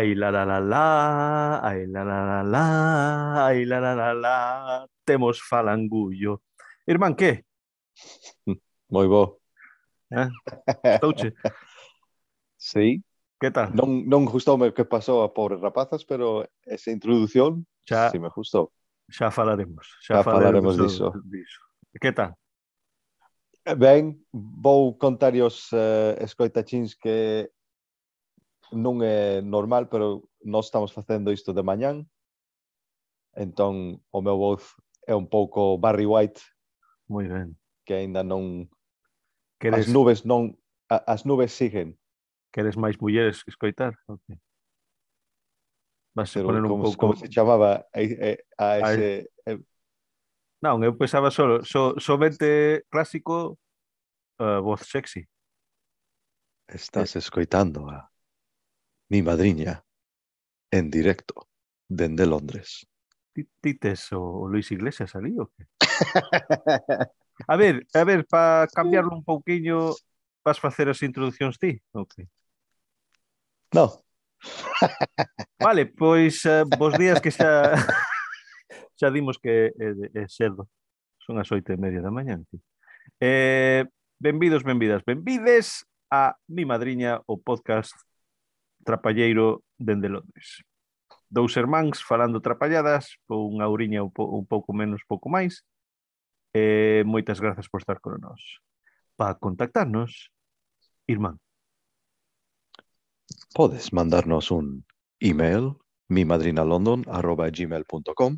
Ay, la, la, la, la, ay, la, la, la, la, ay, la, la, la, la, temos falangullo. Irmán, que? Mm, moi bo. Eh? Touche. Sí. Que tal? Non, non gustoume que pasou a pobres rapazas, pero esa introdución xa, si me gustou. Xa falaremos. Xa, xa falaremos, falaremos diso. diso. Que tal? Ben, vou contar os uh, escoitachins que non é normal, pero nós estamos facendo isto de mañán. Entón, o meu voz é un pouco Barry White. Moi ben. Que aínda non... Queres... As nubes non... As nubes siguen. Queres máis mulleres que escoitar? Okay. Vas a poner un pouco... Como se chamaba a, a ese... A... Non, eu pensaba solo, so, somente clásico uh, voz sexy. Estás escoitando a madriña, en directo, dende Londres. Tites o Luis Iglesias ali o que? A ver, a ver, para cambiarlo un pouquiño, vas facer as introduccións ti? Ok. No. Vale, pois eh, uh, vos días que xa xa dimos que eh, é, é eh, cedo. Son as oito e media da mañan. Ti. Eh, benvidos, benvidas, benvides a Mi Madriña, o podcast trapalleiro dende Londres. Dous irmáns falando trapalladas, con unha ouriña un, po, un pouco menos, pouco máis. Eh, moitas grazas por estar con nós. Para contactarnos, irmán. Podes mandarnos un email mimadrinalondon.gmail.com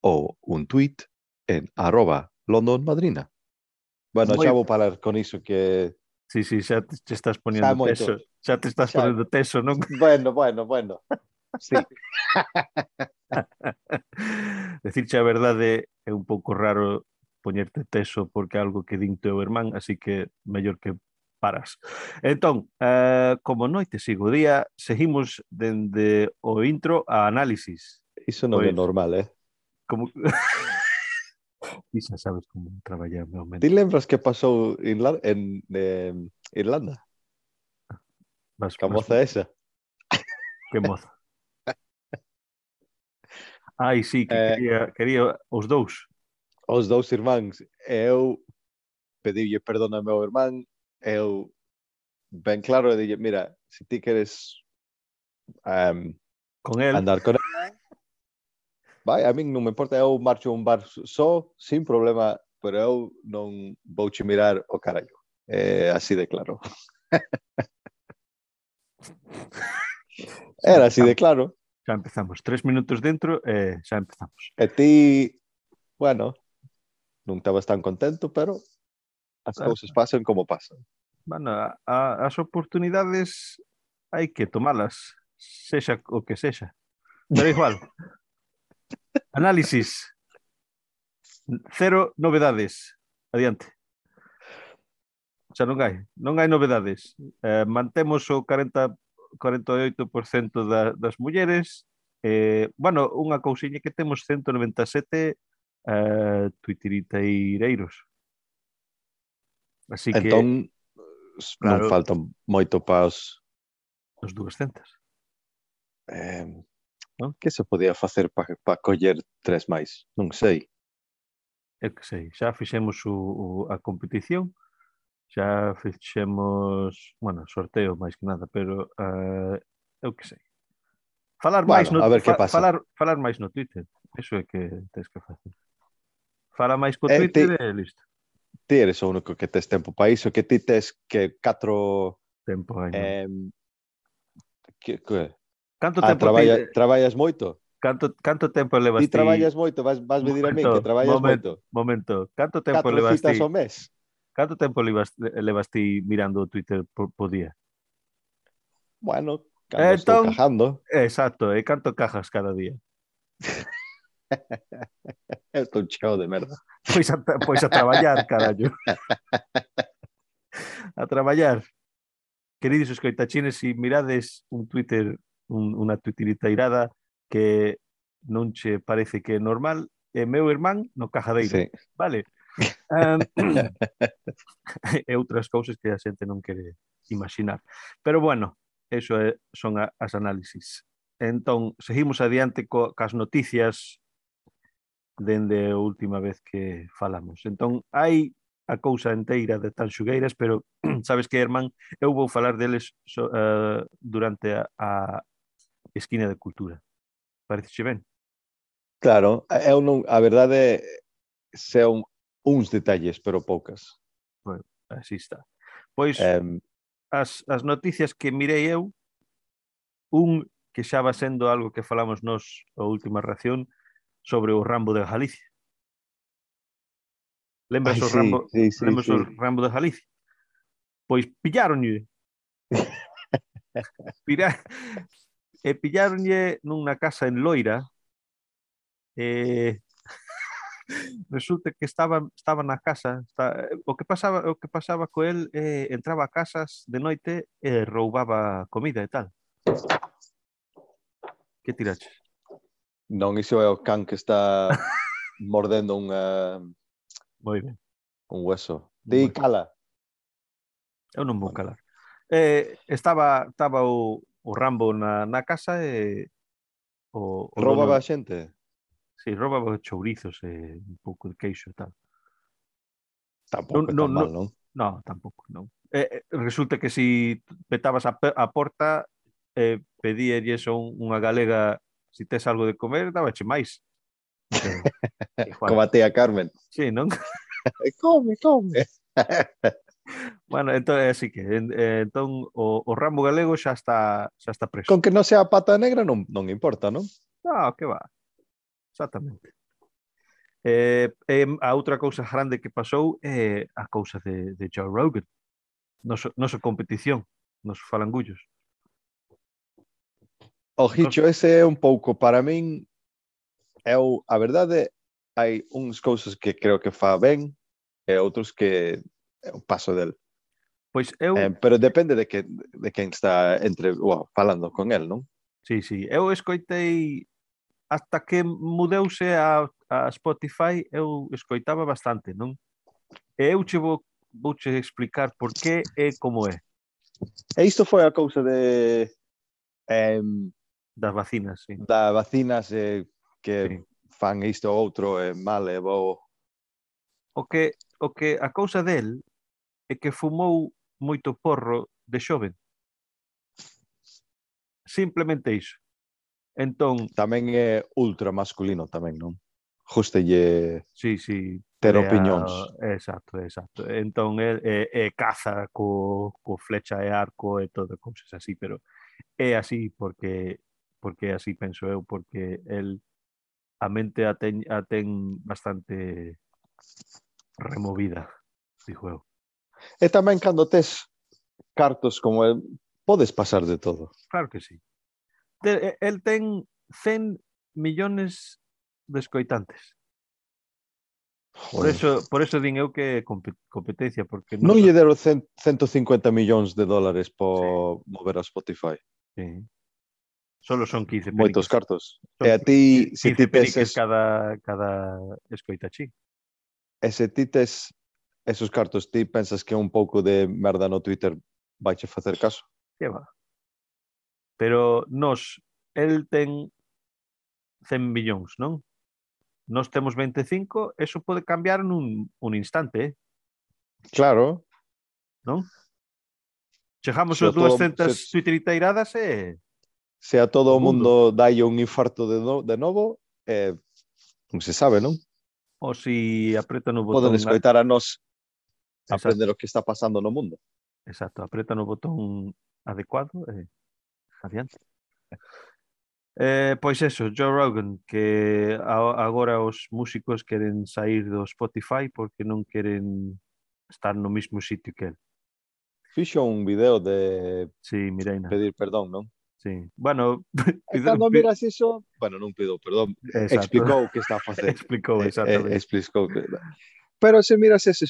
ou un tweet en arroba londonmadrina. Bueno, Moi... xa vou parar con iso que... Sí, sí, xa te estás poniendo peso. Moito. Xa te estás xa. ponendo teso, non? Bueno, bueno, bueno. Sí. Decirche a verdade é un pouco raro poñerte teso porque é algo que din teu irmán, así que mellor que paras. Entón, eh, como noite sigo día, seguimos dende o intro a análisis. Iso non é pois, normal, eh? Como... Ti xa sabes como traballar meu mente. Ti lembras que pasou en, en, en Irlanda? Vas, ¿Qué vas, moza esa? Que moza. Ai, sí, que eh, quería, quería os dous. Os dous irmáns. Eu pediulle perdón ao meu irmán, eu ben claro e dille, mira, se ti queres um, con el. andar con el, vai, a min non me importa, eu marcho a un bar só, sin problema, pero eu non vou che mirar o carallo. É eh, así de claro. Era así de claro. Xa empezamos. Tres minutos dentro e eh, xa empezamos. E ti, bueno, non estabas tan contento, pero as cousas pasan como pasan. Bueno, a, a, as oportunidades hai que tomalas, sexa o que sexa. Pero igual. Análisis. Cero novedades. Adiante xa non hai, non hai novedades. Eh, mantemos o 40 48% da, das mulleres. Eh, bueno, unha cousiña que temos 197 eh, tuitiriteireiros. Así que... Entón, claro, non faltan moito pas... Os 200. Eh, non? Que se podía facer para pa coller tres máis? Non sei. Eu que sei, xa fixemos o, o, a competición xa fixemos, bueno, sorteo máis que nada, pero uh, eu que sei. Falar máis no, a ver fa, pasa. Falar, falar máis no Twitter, eso é que tens que facer. Fala máis co eh, Twitter ti, e listo. Ti eres o único que tes tempo para iso, que ti tes que catro... Tempo hai, eh, que, que? Canto ah, tempo traballa, ti... traballas moito? Canto, canto tempo levas ti? Ti traballas moito, vas, vas me dir a mí que traballas momento, moito. Momento, canto tempo Catro levas ti? Catro citas ao mes? Canto tempo levas levas ti mirando o Twitter por, por día? Bueno, cando estou Entón- cajando, Exacto, e canto cajas cada día? estou cheo de merda. Pois a, pois a traballar, carallo. a traballar. Queridos escoitachines, se mirades un Twitter, un, unha twitteriteirada que non che parece que é normal, é meu irmán no cajadeiro, Sí. vale? Um, e outras cousas que a xente non quere imaginar. Pero bueno, eso é, son a, as análisis. Entón, seguimos adiante co, cas noticias dende a última vez que falamos. Entón, hai a cousa enteira de tan xugueiras, pero sabes que, Herman, eu vou falar deles so, uh, durante a, a esquina de cultura. Parece ben? Claro, eu non, a verdade se un, uns detalles, pero poucas. Bueno, así está. Pois um, as, as noticias que mirei eu, un que xa va sendo algo que falamos nos a última reacción sobre o Rambo de Galicia. Lembras Ai, o sí, Rambo, sí, sí, lembras sí. o Rambo de Galicia? Pois pillaronlle. Pira... e pillaronlle nunha casa en Loira, eh, resulta que estaba estaba na casa, está, eh, o que pasaba o que pasaba co el eh, entraba a casas de noite e eh, roubaba comida e tal. Que tiraches? Non, iso é o can que está mordendo unha Moi ben. Un hueso. Di cala. Eu non vou calar. Eh, estaba estaba o, o Rambo na, na casa e o, o roubaba dono... a xente. Si, róbaba chourizos e eh, un pouco de queixo e tal. Tampouco non, non, mal, non? Non, tampouco, non. Eh, eh, resulta que si petabas a, a porta, eh, pedíalles unha galega si tes algo de comer, dabache máis. Como a tía Carmen. Sí, non? come, come. bueno, entón é eh, así que eh, entón o, o ramo galego xa está xa está preso. Con que non sea pata negra non non importa, non? Ah, no, que va. Exactamente. Eh, eh, a outra cousa grande que pasou é eh, a cousa de, de Joe Rogan. Noso, noso competición, oh, nos falangullos. O Hicho, ese é un pouco, para min, é o, a verdade, hai uns cousas que creo que fa ben e outros que eu paso del. Pois eu... Eh, pero depende de que de quen está entre, wow, falando con el, non? Sí, sí. Eu escoitei hasta que mudeuse a, a Spotify eu escoitaba bastante, non? E eu che vou, vou che explicar por que e como é. E isto foi a cousa de... Eh, das vacinas, sí. Das vacinas eh, que sí. fan isto ou outro e eh, mal e bo. O que, o que a cousa del é que fumou moito porro de xoven. Simplemente iso. Entón... Tamén é ultra masculino tamén, non? Justelle... Sí, sí. Ter opinións. Exacto, exacto. Entón, é, é, é caza co, co flecha e arco e todo, cousas así, pero é así porque porque así penso eu, porque el a mente a ten, a ten bastante removida, dixo eu. E tamén cando tes cartos como el, podes pasar de todo. Claro que sí, te, el ten 100 millóns de escoitantes. Por eso, por eso din eu que competencia, porque... Non, non lle deron 150 millóns de dólares por sí. mover a Spotify. Sí. Solo son 15 periques. Moitos cartos. Son e a ti, 15, ti peses... cada, cada escoita chi. E se ti tes esos cartos, ti pensas que un pouco de merda no Twitter vai che facer caso? Que va. Pero nós, el ten 100 millóns, non? Nós temos 25, eso pode cambiar nun un instante. Eh? Claro. Non? Chegamos aos 200 se... twitteriteiradas e... Se a todo o mundo, mundo dai un infarto de, no, de novo, eh, non se sabe, non? Ou se si apreta no botón... Poden escoitar a nós aprender Exacto. o que está pasando no mundo. Exacto, apreta no botón adecuado e... Eh? adiante. Eh, pois eso, Joe Rogan, que agora os músicos queren sair do Spotify porque non queren estar no mesmo sitio que el. Fixo un video de sí, Mireina. pedir perdón, non? Sí. Bueno, pido, cando miras iso, bueno, non pido perdón, exacto. explicou que está a facer. explicou, eh, exactamente. Eh, explicou que... Pero se miras esa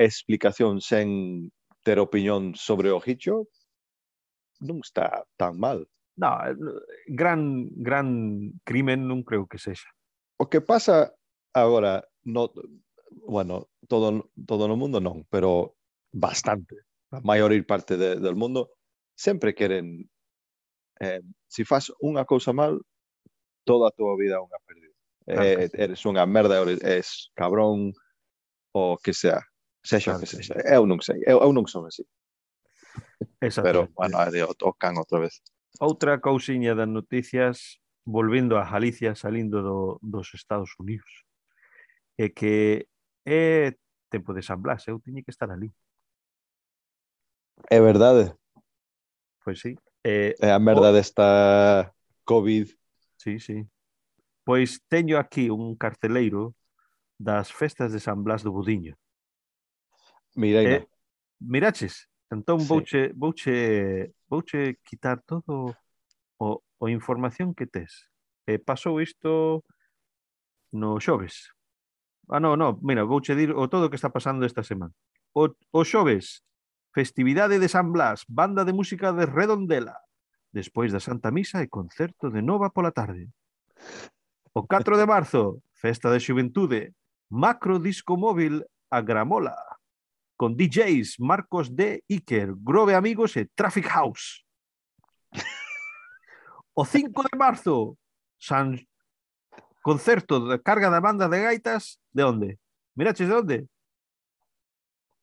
explicación sen ter opinión sobre o Hicho, non está tan mal. No, gran gran crimen non creo que sexa. O que pasa agora, no, bueno, todo, todo no mundo non, pero bastante, a maior parte de, del mundo, sempre queren eh, si faz unha cousa mal, toda túa vida é unha pérdida. Claro eh, sí. eres unha merda, eres, cabrón, o que sea. Sexa Claro que sexa. Eu non sei, eu, eu non son así. Pero, bueno, adiós, tocan outra vez. Outra cousiña das noticias, volvindo a Galicia, salindo do, dos Estados Unidos, é que é tempo de San Blas, eu tiñe que estar ali. É verdade. Pois sí. Eh, é a merda o... desta COVID. Sí, sí. Pois teño aquí un carteleiro das festas de San Blas do Budiño. Mirai. Eh, miraches? Entón vouche, sí. vouche, vouche quitar todo o, o información que tes. Eh, pasou isto no xoves. Ah, no, no, mira, vouche dir o todo que está pasando esta semana. O, o xoves, festividade de San Blas, banda de música de Redondela, despois da Santa Misa e concerto de Nova pola tarde. O 4 de marzo, festa de xuventude, macro disco móvil a Gramola con DJs Marcos D, Iker, Grove Amigos e Traffic House. O 5 de marzo, San... concerto de carga da banda de gaitas, de onde? Miraches de onde?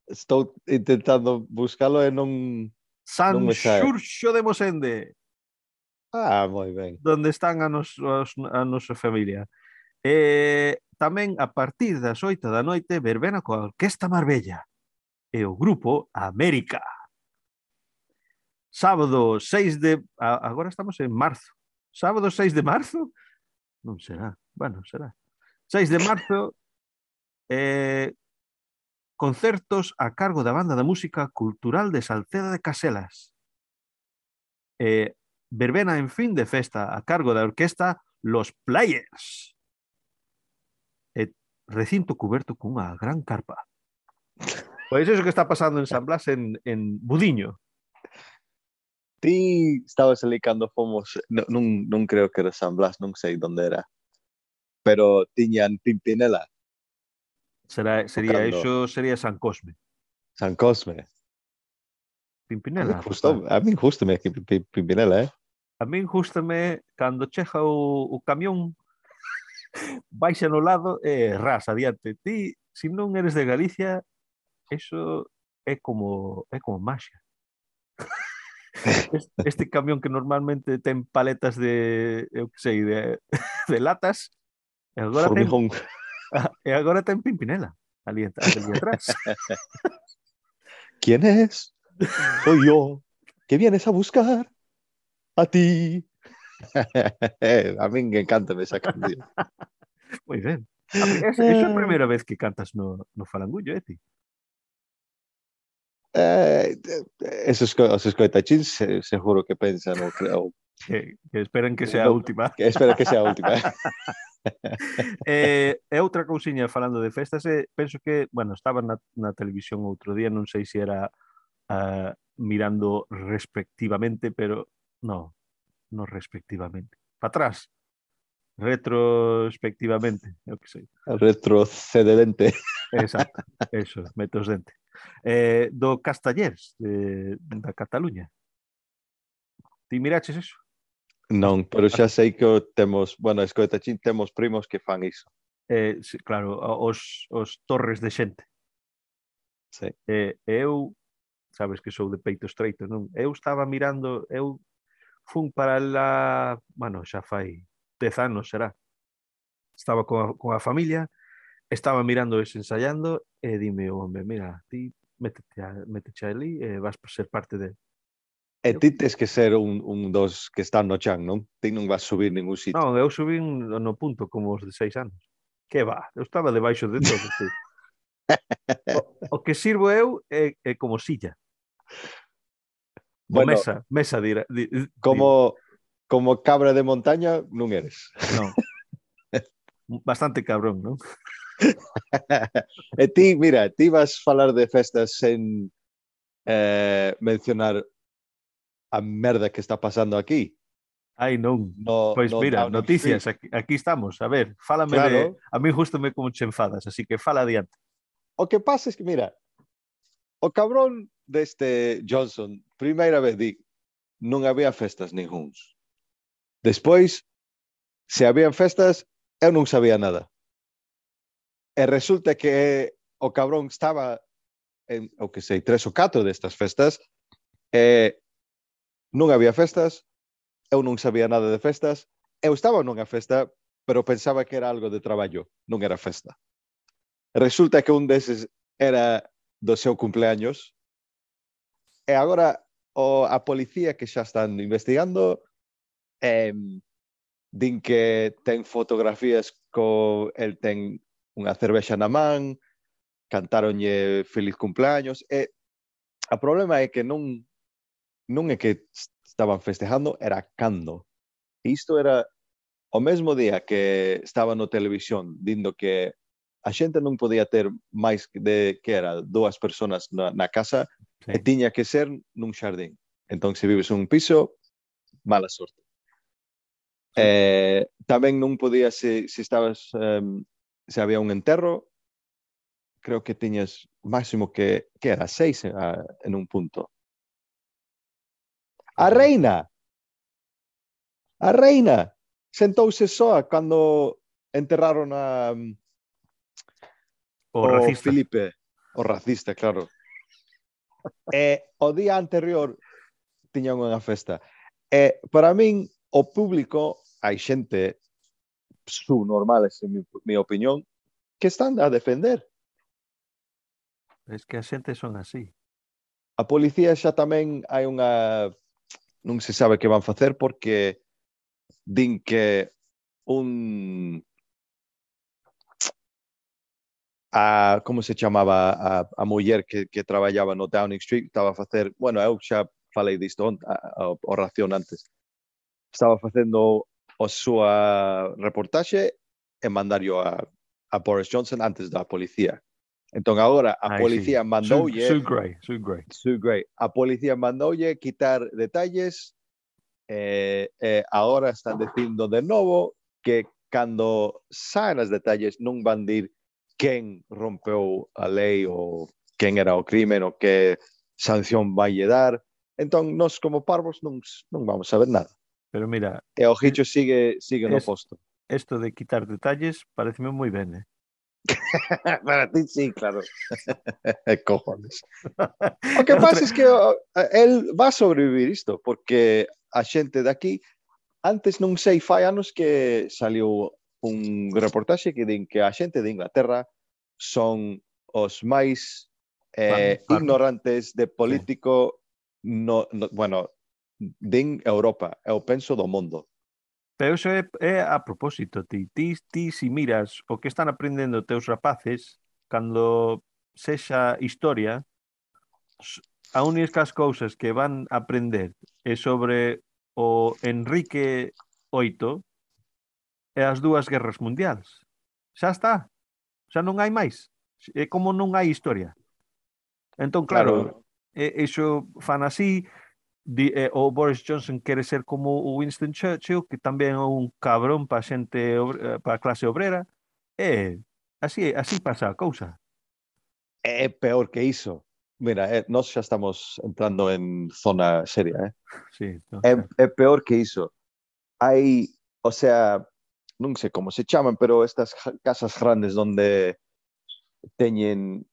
Estou intentando buscalo e non... San non Xurxo de Mosende. Ah, moi ben. Donde están a, nos, a nosa familia. E tamén a partir das oito da noite verbena coa Orquesta Marbella e o grupo América. Sábado 6 de... Agora estamos en marzo. Sábado 6 de marzo? Non será. Bueno, será. 6 de marzo, eh, concertos a cargo da Banda da Música Cultural de Salceda de Caselas. Eh, verbena en fin de festa a cargo da orquesta Los Players. E eh, recinto cuberto cunha gran carpa. Pois iso que está pasando en San Blas en, en Budiño. Ti estabas ali cando fomos, non, non creo que era San Blas, non sei onde era, pero tiñan Pimpinela. Será, sería iso, sería San Cosme. San Cosme. Pimpinela. A mí, justo, a mí justame que Pimpinela, eh? A mí gustame cando chega o, o camión baixa no lado e eh, ras adiante. Ti, se non eres de Galicia, eso é como é como maxia. Es- Este camión que normalmente ten paletas de, eu que sei, de, de latas, e agora ten, e agora ten Pimpinela ali, at- ali atrás. ¿Quién es? Soy yo. ¿Qué vienes a buscar? A ti. a min encanta esa canción. A pri- Es, es a primeira vez que cantas no, no falangullo, eh? eh, esos, os coitachins seguro que pensan ou, ou que, que esperan que sea a última. Que esperan que sea a última. eh, e outra cousiña falando de festas, eh, penso que, bueno, estaba na, na televisión outro día, non sei se era uh, mirando respectivamente, pero no, no respectivamente. Para atrás. Retrospectivamente, eu que sei. Retrocedente. Exacto, eso, metos dente eh, do Castellers de, da Cataluña. Ti miraches eso? Non, pero xa sei que temos, bueno, escoita chin, temos primos que fan iso. Eh, sí, claro, os, os torres de xente. Sí. Eh, eu, sabes que sou de peito estreito, non? Eu estaba mirando, eu fun para la, bueno, xa fai dez anos será. Estaba con a, con a familia estaba mirando ese ensayando e dime, hombre, mira, ti métete, a, métete ali e eh, vas ser parte de E ti tes que ser un, un dos que están no chan, non? Ti non vas subir ningún sitio. Non, eu subín no punto como os de seis anos. Que va, eu estaba debaixo de todo. Tío. o, o que sirvo eu é, é como silla. Bueno, mesa, mesa dira, di, di, como como cabra de montaña non eres. Non. Bastante cabrón, non? e ti, mira, ti vas falar de festas sen eh, mencionar a merda que está pasando aquí. Ai, non. No, pois no, mira, no, noticias, sí. aquí, aquí estamos. A ver, fálame claro. de... A mí justo me como che enfadas, así que fala adiante. O que pasa es que, mira, o cabrón deste Johnson, primeira vez di, non había festas ninguns. Despois, se habían festas, eu non sabía nada. E resulta que o cabrón estaba en, o que sei, tres ou catro destas festas e non había festas, eu non sabía nada de festas, eu estaba nunha festa, pero pensaba que era algo de traballo, non era festa. Resulta que un deses era do seu cumpleaños e agora o, a policía que xa están investigando eh, din que ten fotografías co el ten unha cervexa na man, cantaronlle feliz cumpleaños e a problema é que non non é que estaban festejando, era cando. E isto era o mesmo día que estaba no televisión dindo que a xente non podía ter máis de que era dúas persoas na, na casa sí. e tiña que ser nun xardín. Entón, se vives un piso, mala sorte. Eh, tamén non podía se, se estabas um, se había un enterro, creo que tiñas máximo que, que era seis a, en un punto. A reina, a reina, sentouse soa cando enterraron a mm, o, o racista. Felipe, o racista, claro. E eh, o día anterior tiñan unha festa. E eh, para min o público, hai xente subnormales, en mi, mi opinión, que están a defender. Es que a xente son así. A policía xa tamén hai unha... Non se sabe que van facer porque din que un... A, como se chamaba a, a muller que, que traballaba no Downing Street estaba a facer, bueno, eu xa falei disto a, a, a, oración antes estaba facendo a súa reportaxe e mandario a, a Boris Johnson antes da policía. Entón agora a policía mandoulle Sue, Sue Gray, Sue Gray. Sue Gray. A policía mandoulle quitar detalles eh, eh, agora están dicindo de novo que cando saen os detalles non van dir quen rompeu a lei ou quen era o crimen ou que sanción vai dar. Entón, nós como parvos non, non vamos saber nada. Pero mira... E o Gicho eh, sigue, sigue no posto. Esto de quitar detalles pareceme moi ben, eh? Para ti sí, claro. Cojones. O que pasa es que el va a sobrevivir isto, porque a xente de aquí antes non sei fai anos que saliu un reportaxe que din que a xente de Inglaterra son os máis eh, ignorantes de político sí. no, no, bueno, din Europa, é o penso do mundo. Pero iso é, é a propósito, ti, ti, ti si miras o que están aprendendo teus rapaces cando sexa historia, a únicas cousas que van a aprender é sobre o Enrique VIII e as dúas guerras mundiais. Xa está. Xa non hai máis. É como non hai historia. Entón, claro, claro. iso fan así, eh, o Boris Johnson quere ser como Winston Churchill, que tamén é un cabrón para xente eh, para a clase obrera. E así así pasa a cousa. É peor que iso. Mira, eh, nós xa estamos entrando en zona seria, eh? Sí, no, é peor que iso. Hai, o sea, non sei como se chaman, pero estas casas grandes onde teñen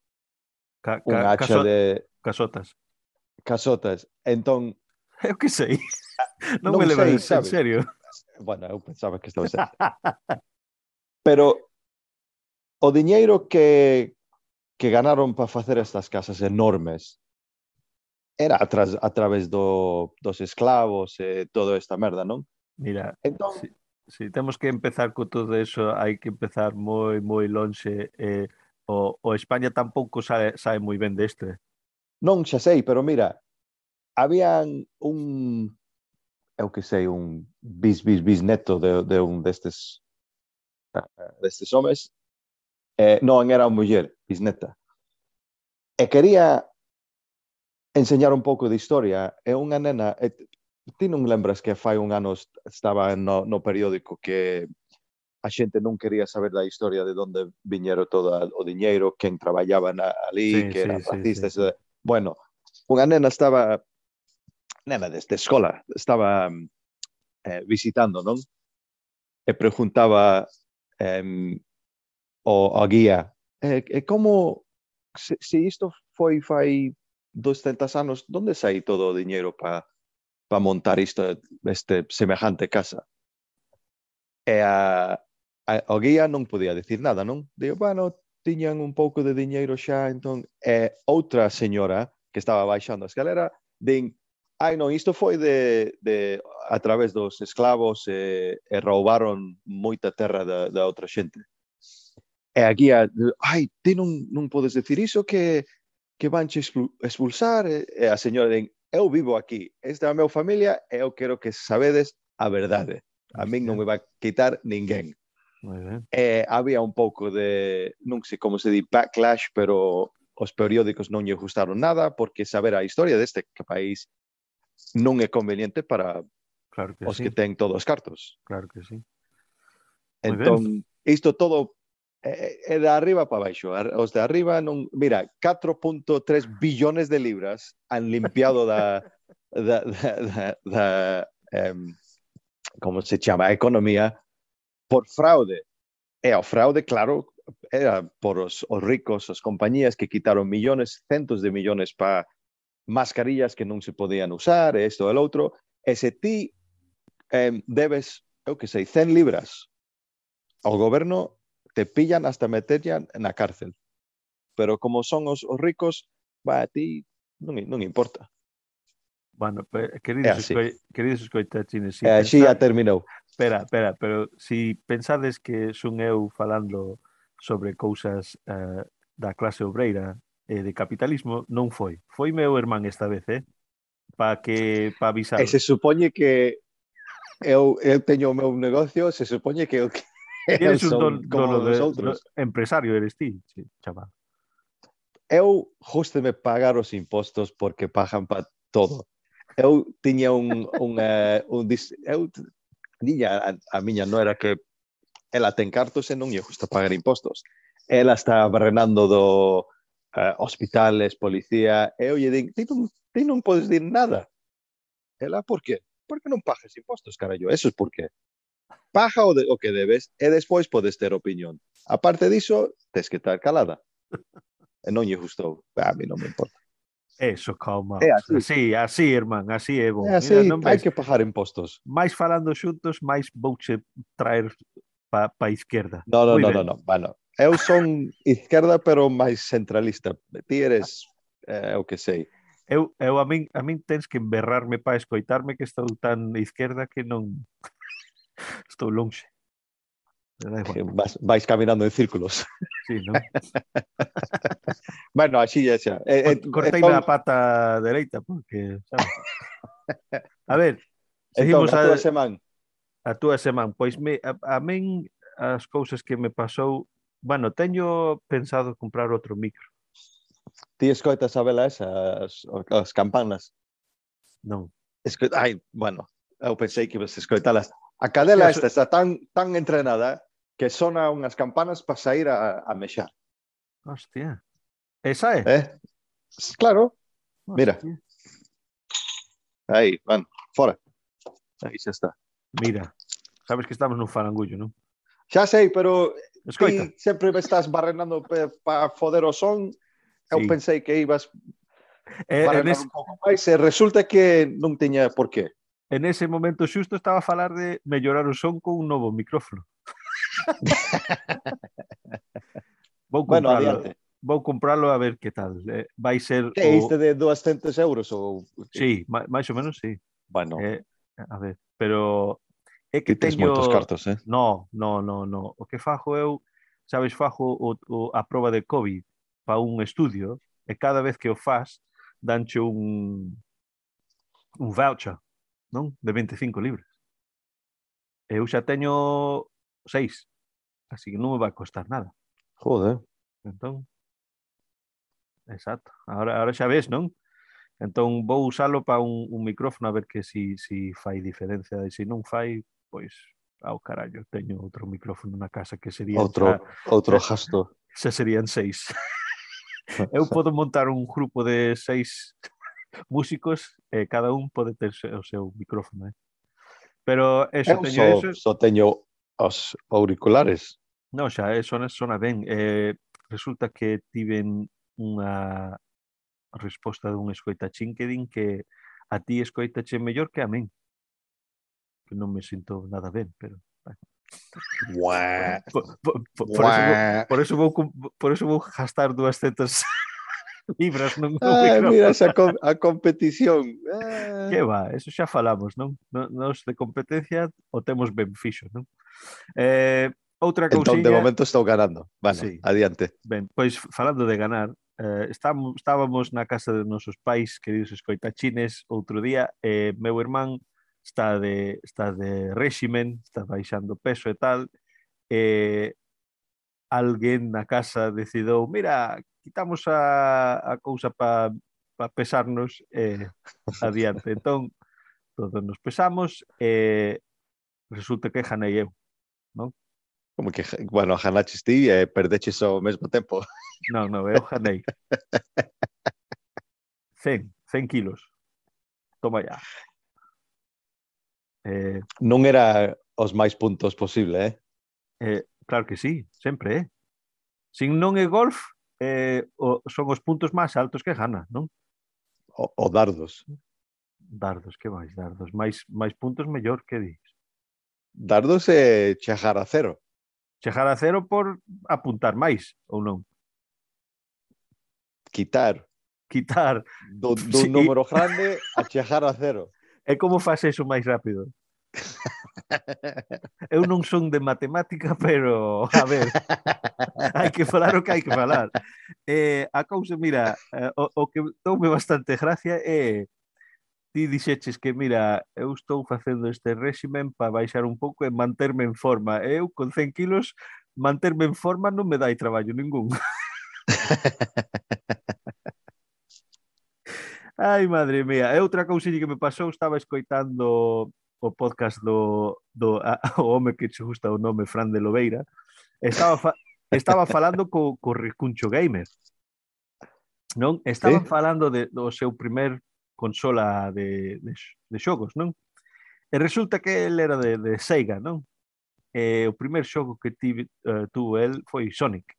ca, ca, un hacha caso, de... Casotas. Casotas. Entón, Eu que sei. Non, non me levades en serio. Bueno, eu pensaba que estaba certo. Pero o diñeiro que que ganaron para facer estas casas enormes era a, tras, a través do, dos esclavos e toda esta merda, non? Mira, entón, si, si temos que empezar co todo eso, hai que empezar moi, moi lonxe. Eh, o, o España tampouco sabe, sabe moi ben deste. Non, xa sei, pero mira, habían un, eu que sei, un bis, bis, bis neto de, de un destes destes homes, eh, non era unha muller, bisneta. E quería enseñar un pouco de historia. É unha nena, e, ti non lembras que fai un ano estaba no, no periódico que a xente non quería saber da historia de onde viñero todo o diñeiro, quen traballaba na, ali, sí, que sí, era sí, racista. Sí. Bueno, unha nena estaba nena desta escola estaba eh, visitando, non? E preguntaba eh, o, a guía e, e como se, se isto foi fai 200 anos, onde sai todo o diñeiro para pa montar isto, este semejante casa? E a, a, guía non podía decir nada, non? Digo, bueno, tiñan un pouco de diñeiro xa, entón, e señora que estaba baixando a escalera, din, ai non, isto foi de, de a través dos esclavos e, e roubaron moita terra da, da outra xente. E a guía, ai, ti non, non podes decir iso que, que vanche expulsar. E a señora den, eu vivo aquí, esta é a meu familia e eu quero que sabedes a verdade. A min non me va quitar ninguén. Eh, había un pouco de, non sei como se di, backlash, pero os periódicos non lle gustaron nada porque saber a historia deste país non é conveniente para claro que os sí. que ten todos os cartos. Claro que sí. entón, isto todo é, é de arriba para baixo. Os de arriba non, mira, 4.3 billones de libras han limpiado da da, da, da, da um, como se chama, a economía por fraude. E o fraude, claro, era por os, os ricos, as compañías que quitaron millones, centos de millones para mascarillas que non se podían usar, e isto e outro, e se ti eh, debes, eu que sei, 100 libras ao goberno, te pillan hasta meterían na cárcel. Pero como son os, os ricos, va a ti non, non importa. Bueno, pues, queridos, é escoi, queridos escoitachines, si eh, así pensad... xa terminou. Espera, espera, pero si pensades que son eu falando sobre cousas eh, da clase obreira, eh, de capitalismo non foi. Foi meu irmán esta vez, eh? Pa que pa avisar. E se supoñe que eu, eu teño o meu negocio, se supoñe que eu que eres un don, como dono de, outros. empresario eres ti, chaval. Eu justeme pagar os impostos porque pagan para todo. Eu tiña un, un, uh, un dis, eu niña, a, a miña non era que ela ten cartos e non lle gusta pagar impostos. Ela está barrenando do eh, hospitales, policía, eh, e eu lle din, ti non, ti non podes dir nada. Ela, ah, por qué? Porque non pagas impostos, carallo, eso é por qué. Paga o, de, o que debes eh, e despois podes ter opinión. Aparte diso, tes que estar calada. Eh, e non lle gustou. Ah, a mí non me importa. Eso, calma. É así. así, así, irmán, así é bon. É así, Mira, non ves? hai que pagar impostos. Mais falando xuntos, máis vouche traer pa, pa izquierda. No, no, Muy no, ben. no, no, bueno, eu son izquierda, pero máis centralista. Ti eres eh, o que sei. Eu, eu a, min, a min tens que emberrarme para escoitarme que estou tan izquierda que non estou lonxe. Vas, vais caminando en círculos. Sí, ¿no? bueno, así ya xa. Eh, eh, Cortei entón... a pata dereita, porque... Sabes? A ver, entón, seguimos entón, a, a túa semana. A túa semana. Pois me, a, a min as cousas que me pasou bueno, teño pensado comprar outro micro. Ti escoitas a vela esa, as, as campanas. Non. Esco... Ai, bueno, eu pensei que ibas a escoitalas. A cadela esta está tan, tan entrenada que sona unhas campanas para sair a, a mexar. Hostia. Esa é? Eh? Claro, mira. Hostia. aí, van, fora. Aí xa está. Mira, sabes que estamos nun farangullo, non? Xa sei, pero Escoita. Ti sempre me estás barrenando para foder o son. Eu sí. pensei que ibas eh, barrenar ese... un pouco máis e resulta que non tiña por qué. En ese momento xusto estaba a falar de mellorar o son con un novo micrófono. vou compralo, bueno, adiante. Vou compralo a ver que tal. Eh, vai ser... Que o... este de 200 euros? Ou... Sí, máis ou menos, sí. Bueno. Eh, a ver, pero É que, que teño... moitos cartos, eh? No, no, no, no. O que fajo eu, sabes, fajo o, o, a proba de COVID para un estudio e cada vez que o faz danche un un voucher, non? De 25 libras. Eu xa teño seis, así que non me vai costar nada. Joder. Entón, exacto. Ahora, ahora xa ves, non? Entón vou usalo para un, un micrófono a ver que si, si fai diferencia e se si non fai, pois ao ah, oh, carallo, teño outro micrófono na casa que eh, sería outro xa, outro gasto. Se serían seis. Eu podo montar un grupo de seis músicos e eh, cada un pode ter o seu micrófono, eh? Pero eso Eu teño só, eso. Só teño os auriculares. Non, xa, eh, sona, sona ben. Eh, resulta que tiven unha resposta dun escoitachín que din que a ti escoitache mellor que a min que non me sinto nada ben, pero Buah, Por, por, por, por, Eso vou, por eso vou por eso vou gastar 200 libras non ah, micrófono. mira esa com a competición. Ah. Que va, eso xa falamos, non? Nos de competencia o temos ben fixo, non? Eh, outra cousiña... Entón, de momento estou ganando. Vale, sí. adiante. Ben, pois falando de ganar, eh, estábamos na casa dos nosos pais, queridos escoitachines, outro día, eh, meu irmán está de, está de réximen, está baixando peso e tal, e alguén na casa decidou, mira, quitamos a, a cousa para pa pesarnos e adiante. Entón, todos nos pesamos e resulta que ganei eu, non? Como que, bueno, ganaches ti e perdeches ao mesmo tempo. Non, non, eu ganei. 100, 100 kilos. Toma ya. Eh, non era os máis puntos posible, eh? eh claro que sí, sempre, eh? Sin non é golf, eh, o, son os puntos máis altos que gana, non? O, o dardos. Dardos, que máis dardos? Máis, máis puntos mellor, que dis? Dardos é chegar a cero. Chegar a cero por apuntar máis, ou non? Quitar. Quitar. Do, do sí. número grande a chegar a cero. E como faz eso máis rápido? Eu non son de matemática, pero a ver, hai que falar o que hai que falar. Eh, a cousa, mira, eh, o, o que toume bastante gracia é eh, ti dixeches que, mira, eu estou facendo este réximen para baixar un pouco e manterme en forma. Eu, con 100 kilos, manterme en forma non me dai traballo ningún. Ai, madre mía. É outra cousinha que me pasou, estaba escoitando o podcast do, do a, o home que che gusta o nome Fran de Lobeira. Estaba, fa, estaba falando co, co Recuncho Gamer. Non? Estaban sí. falando de, do seu primer consola de, de, de xogos, non? E resulta que el era de, de Sega, non? E o primer xogo que tive, uh, tuvo el foi Sonic.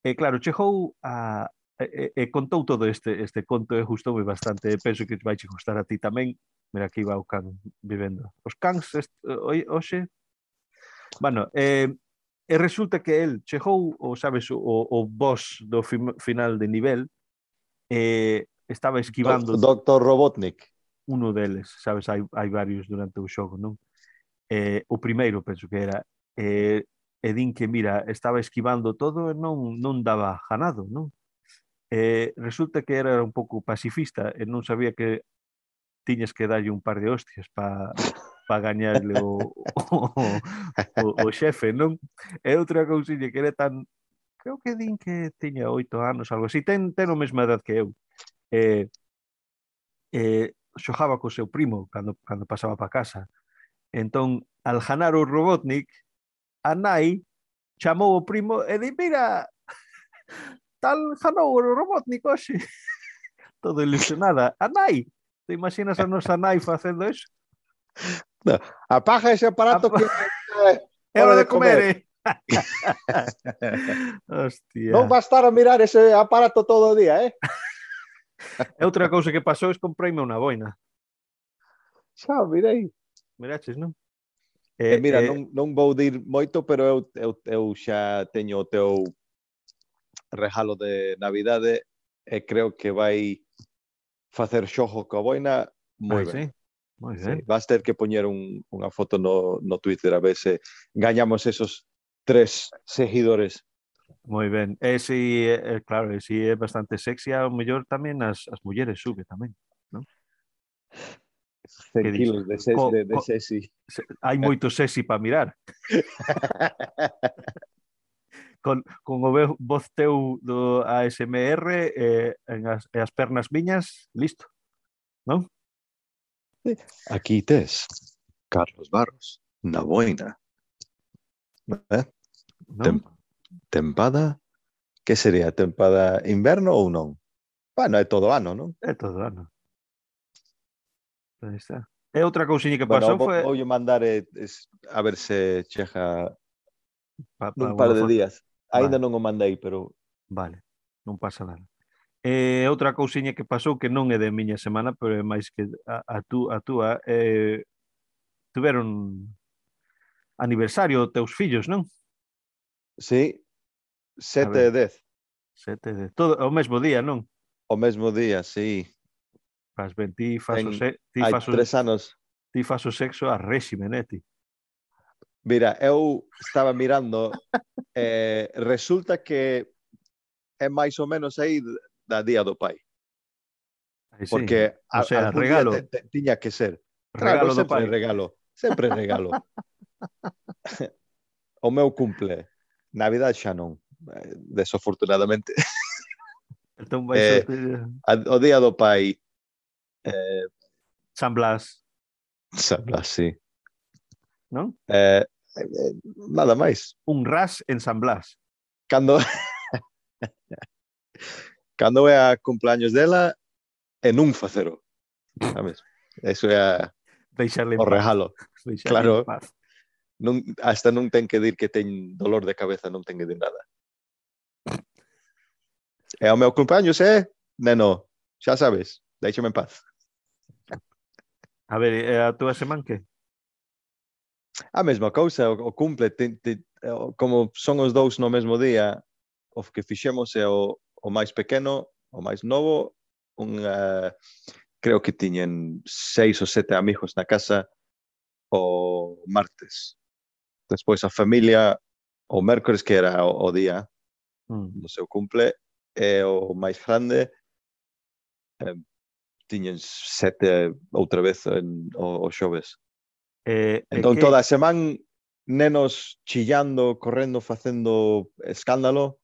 E claro, chegou a, e, e contou todo este, este conto e gustoume bastante e penso que vai che gustar a ti tamén mira aquí va o can vivendo os cans hoxe bueno, eh, e resulta que el chegou o, sabes, o, o boss do final de nivel eh, estaba esquivando Do Doctor Robotnik uno deles, sabes, hai, hai varios durante o xogo, non? Eh, o primeiro, penso que era, eh, e din que, mira, estaba esquivando todo e non, non daba ganado, non? eh, resulta que era un pouco pacifista e non sabía que tiñas que darlle un par de hostias para pa gañarle o, o, o, o xefe, non? E outra cousinha que era tan... Creo que din que tiña oito anos, algo así. Ten, ten a mesma edad que eu. E, eh, xojaba co seu primo cando, cando pasaba pa casa. Entón, al janar o Robotnik, a nai chamou o primo e di, mira, tal ganou o robot hoxe. Todo ilusionada. A nai! Te imaginas a nosa nai facendo iso? No, apaga ese aparato Apa... que... É hora de comer, comer. eh? Hostia. Non va a estar a mirar ese aparato todo o día, eh? E outra cousa que pasou é compreime unha boina. Xa, mirei. Miraches, non? Eh, e mira, eh, non, non vou dir moito, pero eu, eu, eu xa teño o teu regalo de Navidade e creo que vai facer xojo coa boina moi ah, ben. Sí? Moi ben. Sí, vas ter que poñer un, unha foto no, no Twitter a ver se gañamos esos tres seguidores. Moi ben. E si, eh, claro, e si é bastante sexy, ao mellor tamén as, as mulleres sube tamén, non? 100 kilos de, ses, co, de, de co, sexy. Hai moito sexy para mirar. con, con o voz teu do ASMR eh, en as, e as pernas miñas, listo. Non? Aquí tes Carlos Barros na boina. Eh? Non? Tem, tempada que sería? Tempada inverno ou non? Bueno, é todo ano, non? É todo ano. Aí está. E outra cousinha que pasou bueno, foi... Vou, mandar eh, es, a ver se chega pa, pa, nun par de foto. días. Ainda vale. non o mandei, pero... Vale, non pasa nada. E eh, outra cousiña que pasou que non é de miña semana, pero é máis que a, a tú, a túa, eh, tuveron aniversario teus fillos, non? Sí, sete e dez. Sete e dez. Todo, o mesmo día, non? O mesmo día, sí. Fas ben, ti fas, en, o, se, ti fas o, tres anos. Ti fas o sexo a réxime, né, ti? Mira, eu estaba mirando, eh, resulta que é máis ou menos aí da Día do Pai. Aí sí. Porque O sea, regalo. te, te, tiña que ser. regalo do sempre pai. regalo. Sempre regalo. o meu cumple. Navidad xa non. eh, Desafortunadamente. Entón vai Eh, A- O Día do Pai, eh, San Blas, sabla, sí. non? Eh, eh, nada máis. Un ras en San Blas. Cando Cando é a cumpleaños dela e non facero. Sabes? Eso é a... Deixarle o regalo. Deixarle claro. Paz. Non, hasta non ten que dir que ten dolor de cabeza, non ten que dir nada. É o meu cumpleaños, é? Neno, xa sabes, deixame en paz. A ver, a túa semana que? A mesma cousa, o, o cumple, te, te, como son os dous no mesmo día, o que fixemos é o, o máis pequeno, o máis novo, unha, creo que tiñen seis ou sete amigos na casa o martes. Despois a familia o mércores que era o, o día mm. do seu cumple e o máis grande eh, tiñen sete outra vez en, o, o xoves. Eh, entón, que... toda a semana nenos chillando, correndo, facendo escándalo.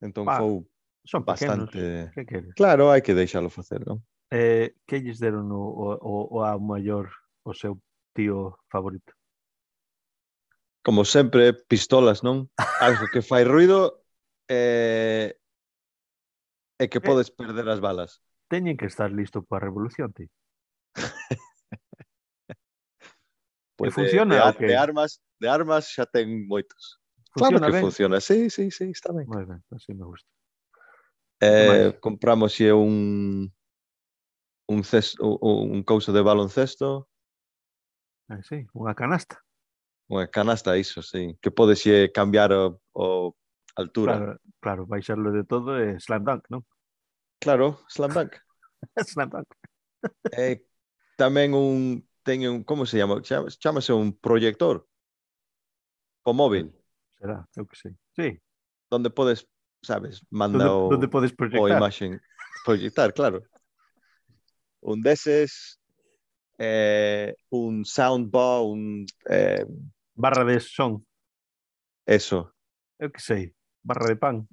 Entón ah, foi son bastante... Que queres? Claro, hai que deixalo facer, non? Eh, que lles deron o, o, o a maior o seu tío favorito? Como sempre, pistolas, non? Algo que fai ruido eh, e que eh, podes perder as balas. Teñen que estar listo para a revolución, ti. Pues funciona. De, de, de, armas, de armas xa ten moitos. Funciona claro que ben. funciona. Sí, sí, sí, está ben. Moi ben, así me gusta. Eh, compramos un un cesto, un couso de baloncesto. Ah, sí, unha canasta. Unha canasta, iso, sí. Que podes cambiar o, o altura. Claro, claro, baixarlo de todo é slam dunk, non? Claro, slam dunk. slam dunk. eh, tamén un ten un, como se chama? Chámase un proyector o móvil. Será, eu que sei. Sí. Donde podes, sabes, manda donde, o, donde podes proyectar. o. Proyectar, claro. Un deses, eh, un soundbar, un... Eh, barra de son. Eso. Eu que sei, barra de pan.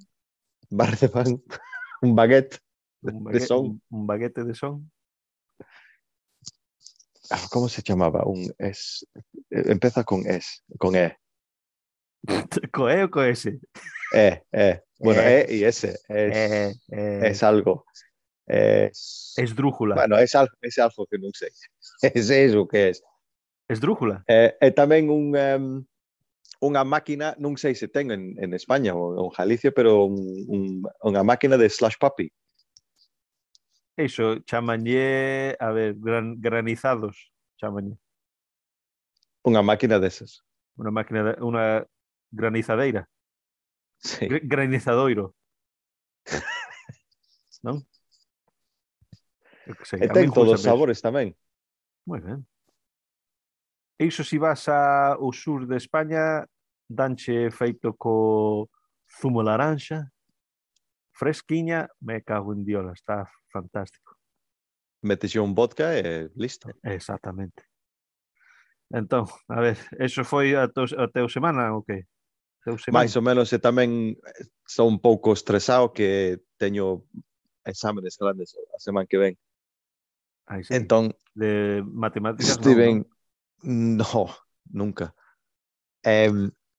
Barra de pan. un baguette. Un baguette de son. Un baguette de son. Ah, ¿Cómo se llamaba? Un es. Eh, empieza con es, con E. ¿Con E o con S? E, E. Bueno, E, e y S. Es, e, e. es algo. Es, esdrújula. Bueno, es, es algo que non sei. Es eso que es. Esdrújula. É, eh, e eh, tamén un, um, unha máquina, non sei se ten en, en España ou en Galicia, pero un, un, unha máquina de slash puppy. Eixo, chamanlle, a ver, gran, granizados, chamanlle. Unha máquina desas. Unha máquina, de, unha granizadeira. Sí. Gr granizadoiro. non? Sei, e ten todos os sabores tamén. Moi ben. Iso si vas ao sur de España, danche feito co zumo laranxa, fresquiña, me cago en diola, está fantástico. Metes un vodka e listo. Exactamente. Entón, a ver, eso foi a, to, a teu semana ou que? Teu semana? Mais ou menos, e tamén eh, estou un pouco estresado que teño exámenes grandes a semana que ven. Ai, sí. Entón, de matemáticas Steven, non, no. no nunca. Eh,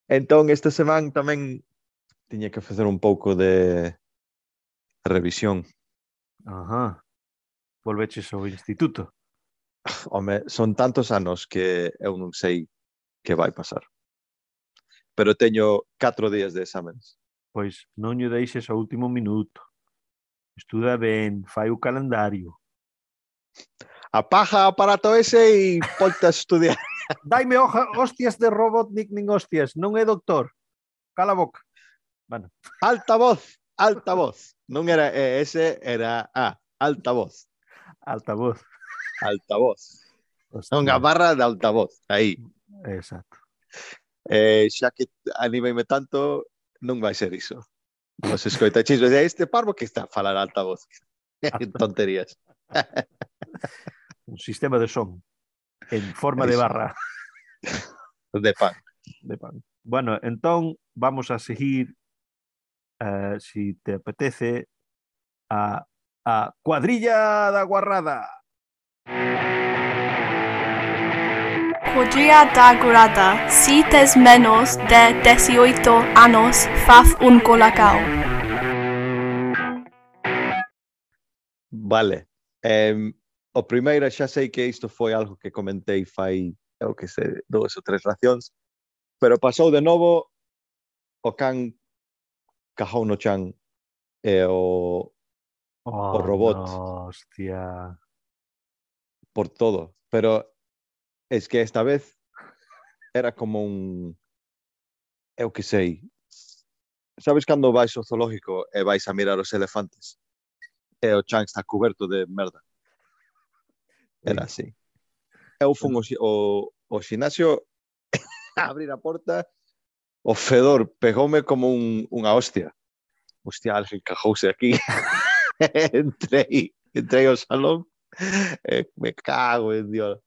entón esta semana tamén tiña que facer un pouco de revisión Ajá. Volveches ao instituto. Home, son tantos anos que eu non sei que vai pasar. Pero teño catro días de exámenes. Pois non lle deixes ao último minuto. Estuda ben, fai o calendario. Apaga aparato ese e volta a estudiar. Daime hoja, hostias de Robotnik nin hostias, non é doctor. Cala boca. Bueno. Alta voz altavoz. Non era eh, ese era A, altavoz. Altavoz. Altavoz. Hostia. Non, a barra de altavoz, aí. Exacto. Eh, xa que animeime tanto, non vai ser iso. Os escoitachis, este parvo que está a falar altavoz. Tonterías. Un sistema de son en forma de barra. De pan. De pan. Bueno, entón vamos a seguir eh, si te apetece, a, a Cuadrilla da Guarrada. Cuadrilla da Guarrada, si tes menos de 18 años, faz un colacao. Vale. Um, o primeiro xa sei que isto foi algo que comentei fai, eu que sei, dous ou tres racións, pero pasou de novo o can Kahouno-chan e eh, o, oh, o robot. No, hostia. Por todo. Pero es que esta vez era como un... Eu que sei. Sabes cando vais ao zoológico e vais a mirar os elefantes? E o Chan está coberto de merda. Era así. Eu fun o, o, o xinasio a abrir a porta o fedor pegoume como un, unha hostia. Hostia, alguén cajouse aquí. entrei, entrei ao salón, e me cago en Dios.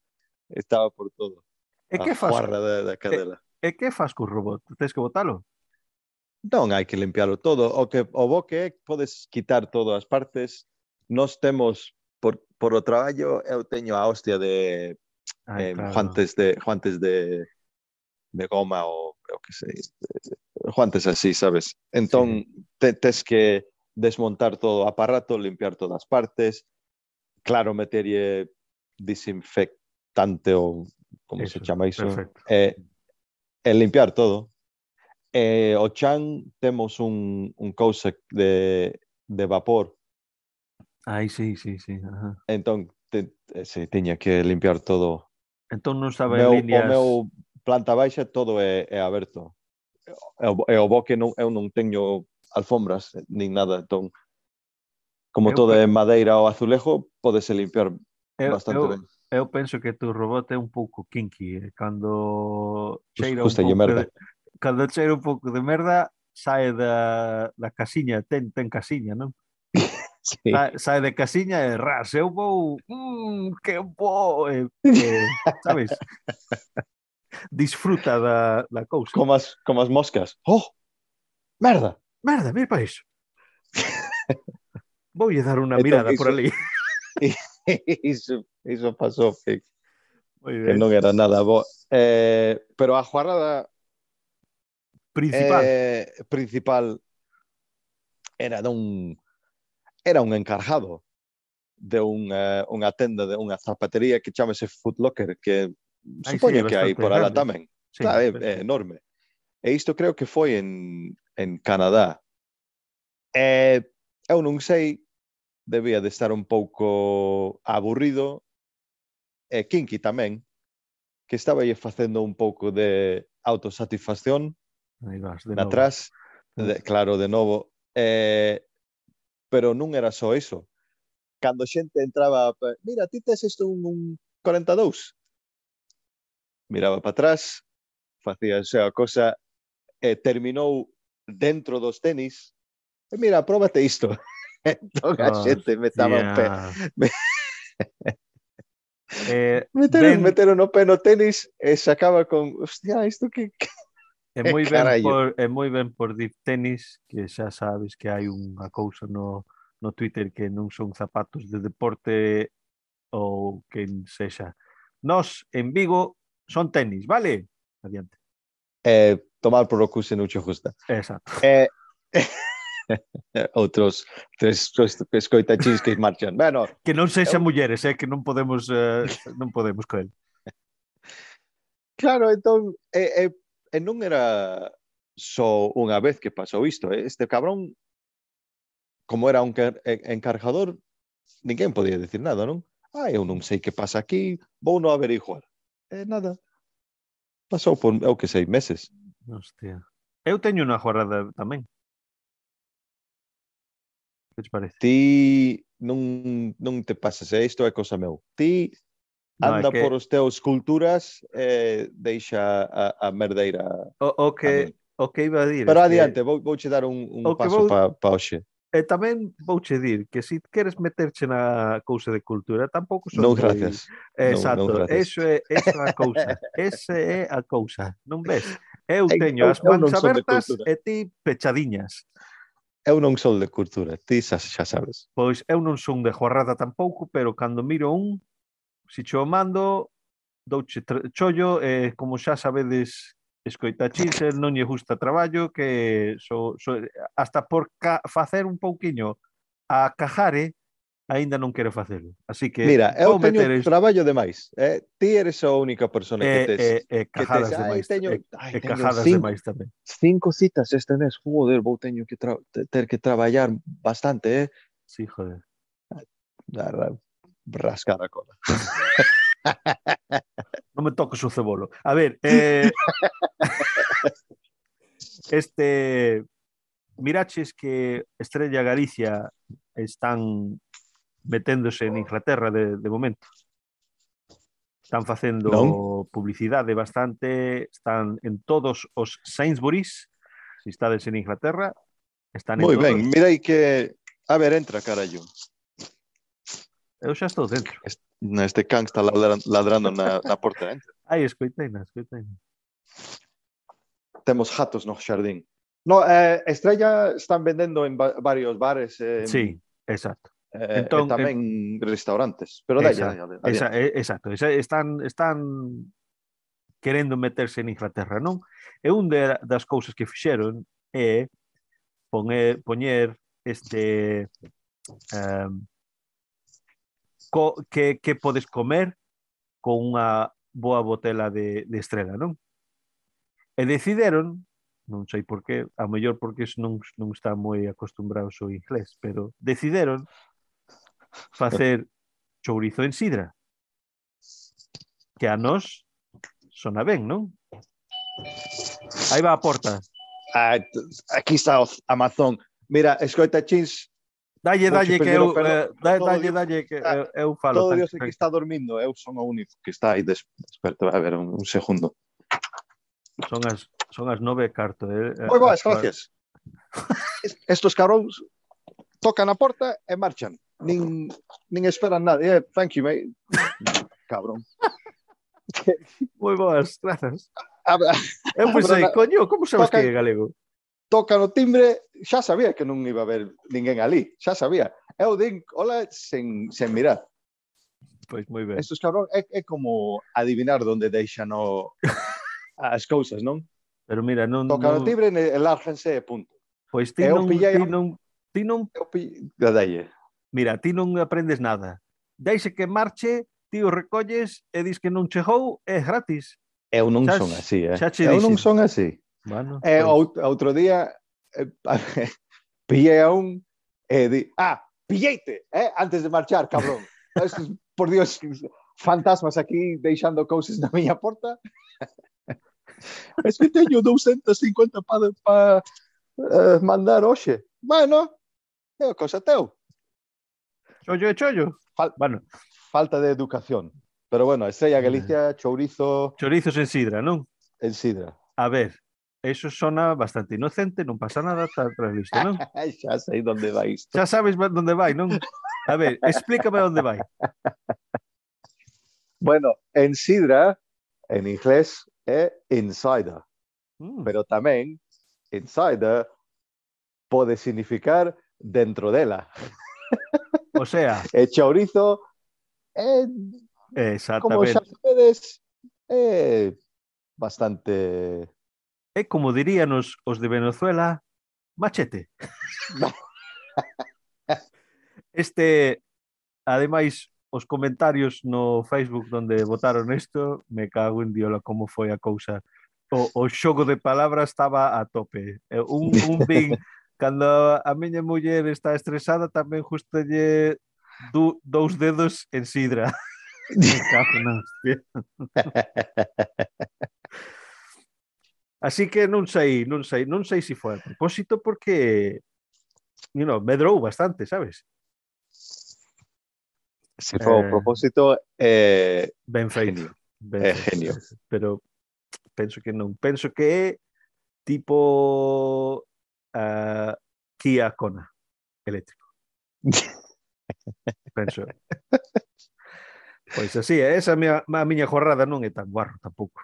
Estaba por todo. E que fas? Da, da cadela. E, e que fas co robot? Tens que botalo? Non hai que limpiarlo todo. O que o bo que é, podes quitar todas as partes. Nós temos, por, por o traballo, eu teño a hostia de Ai, eh, claro. guantes de guantes de, de goma ou eu que sei, guantes así, sabes? Entón, sí. te, tes que desmontar todo o aparato, limpiar todas as partes, claro, meterlle desinfectante ou como eso, se chama iso, perfecto. e, e limpiar todo. Eh, e, o chan temos un, un cousa de, de vapor. Ai, sí, sí, sí. Ajá. Entón, te, se tiña que limpiar todo. Entón non estaba meu, en líneas... O meu planta baixa todo é, é aberto. E o, e o bo que non, eu non teño alfombras nin nada, entón como eu, toda é madeira ou azulejo, podese limpiar eu, bastante eu, ben. Eu penso que tu robot é un pouco kinky, eh? cando cheira Just, un pouco merda. De, cando cheira un pouco de merda, sae da, da casiña, ten, ten casiña, non? sí. Sa, sae de casiña e ras, eu vou, mmm, que bo, eh, eh, sabes? disfruta da, da cousa. Como as, como as moscas. Oh, merda! Merda, mira para iso. Voulle dar unha entón, mirada iso, por ali. iso, iso pasou, Fic. Que non era nada bo. Eh, pero a juarada principal eh, principal era dun era un encargado de un, eh, unha tenda de unha zapatería que chamase Footlocker, que supoño sí, que hai por alá tamén. Sí, claro, é, é enorme. E isto creo que foi en, en Canadá. E eu non sei, debía de estar un pouco aburrido, e Kinky tamén, que estaba aí facendo un pouco de autosatisfacción Aí vas, de atrás, de, claro, de novo. Eh, pero non era só iso. Cando xente entraba, mira, ti tes isto un, un 42, miraba para atrás, facíase a cosa e terminou dentro dos tenis e mira, próbate isto. entón a ah, xente me estaba yeah. pé. Me... eh, meteron, ben... meteron o pé no tenis e sacaba con, hostia, isto que... É moi ben Carallo. por é moi ben por Deep Tennis, que xa sabes que hai unha cousa no no Twitter que non son zapatos de deporte ou quen sexa. Nos, en Vigo son tenis, vale? Adiante. Eh, tomar por ocasión uche justa. Exacto. Eh, outros tres escoitachins que marchan. Bueno, que non sexan eu... mulleres, eh, que non podemos eh, non podemos coel. Claro, entón eh, eh, e non era só unha vez que pasou isto, eh? este cabrón como era un encargador, ninguén podía decir nada, non? Ah, eu non sei que pasa aquí, vou non averiguar. E nada. Pasou por, eu que sei, meses. Hostia. Eu teño unha jornada tamén. Que te parece? Ti non, non te pasas, eh? isto é cosa meu. Ti anda no, que... por os teus culturas e deixa a, a merdeira. O, o que... O que iba a dir. Pero adiante, que... vou, vou che dar un, un o paso vou... para pa oxe. E tamén vouche dir que se si queres meterche na cousa de cultura, tampouco son Non, gracias. Exacto, non, non gracias. eso é esa a cousa. Ese é a cousa, non ves? Eu teño as mans abertas e ti pechadiñas. Eu non son de cultura, ti xa, xa sabes. Pois eu non son de jorrada tampouco, pero cando miro un, se si cho mando, douche chollo, eh, como xa sabedes escoita Chisel, non lle gusta traballo, que so, so, hasta por ca, facer un pouquiño a cajare, aínda non quero facelo. Así que Mira, eu teño meteres... traballo demais. Eh, ti eres a única persona que tes eh, eh, cajadas que tes... demais. Ai, teño, eh, ai, cajadas cinco, demais tamén. Cinco citas este mes, joder, vou teño que tra... ter que traballar bastante, eh. Sí, joder. Dar rascar a cola. non me toques o cebolo. A ver, eh... este miraches que Estrella Galicia están meténdose en Inglaterra de, de momento. Están facendo non. publicidade bastante, están en todos os Sainsburys, se estades en Inglaterra, están en Moi todos... ben, mirei que... A ver, entra, carallo. Eu xa estou dentro. Est Este can está ladrando, ladrando na, na porta dentro. ¿eh? Ai, escoitei, na, escoitei. Na. Temos jatos no xardín. No, eh, Estrella están vendendo en ba varios bares. Eh, sí, exacto. Eh, eh entón, e tamén en... restaurantes, pero dai, esa, eh, exacto, esa, están están querendo meterse en Inglaterra, non? E un de, das cousas que fixeron é poner, poñer este um, co, que, que podes comer con unha boa botela de, de estrela, non? E decideron, non sei por qué, a mellor porque non, non está moi acostumbrados ao inglés, pero decideron facer chourizo en sidra, que a nós sona ben, non? Aí va a porta. Ah, aquí está o Amazon. Mira, escoita, Chins, Dalle, dalle que eu, eh, dalle, dalle que eu, eh, eu falo. Todo Dios que está dormindo, eh, eu son o único que está aí des, desperto. A ver, un, un segundo. Son as son as nove carto. Eh, eh, Moi boas, gracias. Estos caróns tocan a porta e marchan. Nin, nin esperan nada. Yeah, thank you, mate. Cabrón. Moi boas, grazas. Eu pensei, coño, como sabes tocan, que é galego? toca no timbre, xa sabía que non iba a haber ninguén ali, xa sabía. Eu din, hola, sen, sen mirar. Pois moi ben. Estos cabrón é, é como adivinar onde deixan o, as cousas, non? Pero mira, non... Toca non... no timbre e lárganse e punto. Pois ti eu non... Pillei... Ti non... Ti non... Eu pillei... Mira, ti non aprendes nada. Deixe que marche, ti o recolles e dis que non chegou, é gratis. Eu non xa, son así, eh? Xa eu dixen. non son así. Bueno, E pois, out- outro día eh, pillei a un e di, ah, pilleite, eh, antes de marchar, cabrón. Estos, por Dios, fantasmas aquí deixando cousas na miña porta. es que teño 250 para pa, eh, mandar hoxe. Bueno, é cosa teu. chollo e chollo. Fal- Bueno, Falta de educación. Pero bueno, Estrella Galicia, chourizo chorizos en sidra, non? en sidra. A ver, eso sona bastante inocente, non pasa nada, está previsto, non? Xa sei onde vai isto. Xa sabes onde vai, non? A ver, explícame onde vai. Bueno, en sidra, en inglés, é insider. Mm, pero tamén insider pode significar dentro dela. o sea, E chourizo é, como xa exactamente. sabedes, é bastante... É como diríanos os de Venezuela, machete. este, ademais, os comentarios no Facebook onde votaron isto, me cago en diola como foi a cousa. O, o xogo de palabras estaba a tope. Un, un bin, cando a miña muller está estresada, tamén justo lle du, dous dedos en sidra. me cago na hostia. Así que non sei, non sei, non sei se foi a propósito porque you know, medrou bastante, sabes? Se foi Eh, o propósito, eh, Ben feito. Genio. Ben feito, genio. Pero penso que non. Penso que é tipo uh, Kia Kona eléctrico. Penso. Pois así, é, esa a miña, a miña jorrada non é tan guarro tampouco.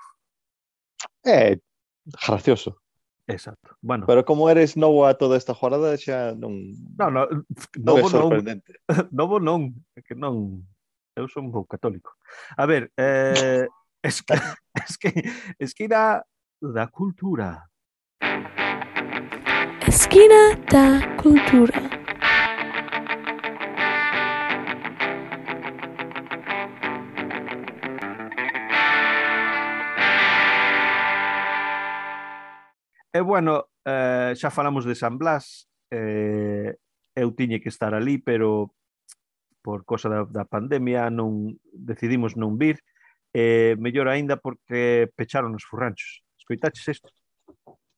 é gracioso. Exacto. Bueno. Pero como eres novo a toda esta jornada xa non Non, non, novo non. Novo non, é que non. Eu son un pouco católico. A ver, eh, es que es que es que da da cultura. Esquina da cultura. E bueno, eh, xa falamos de San Blas, eh, eu tiñe que estar ali, pero por cosa da, da pandemia non decidimos non vir, eh, mellor aínda porque pecharon os furranchos. Escoitaches isto?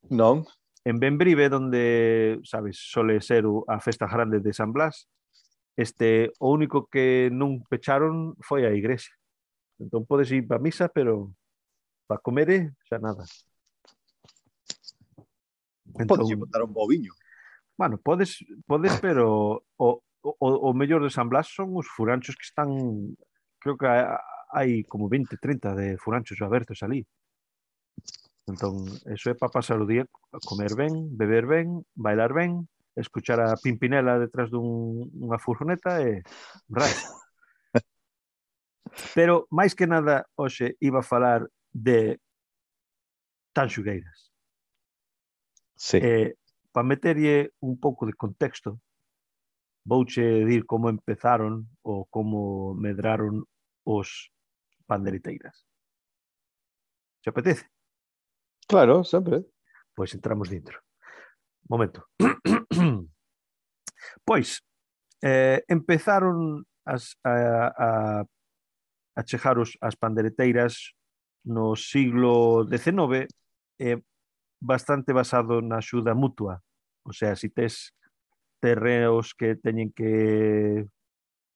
Non. En Benbrive, onde, sabes, sole ser a festa grande de San Blas, este, o único que non pecharon foi a igrexa. Entón podes ir pa misa, pero pa comer eh, xa nada. Podes botar un boviño. Bueno, podes, podes pero o, o, o mellor de San Blas son os furanchos que están, creo que hai como 20, 30 de furanchos abertos ali. Entón, eso é para pasar o día comer ben, beber ben, bailar ben, escuchar a Pimpinela detrás dun, dunha furgoneta e rai. Pero máis que nada hoxe iba a falar de Tanxugueiras. Sí. Eh, para meterlle un pouco de contexto, vouche dir como empezaron ou como medraron os panderiteiras. Se apetece? Claro, sempre. Pois entramos dentro. Momento. pois, eh, empezaron as, a, a, a chejaros as pandereteiras no siglo XIX e eh, bastante basado na axuda mutua. O sea, si tes terreos que teñen que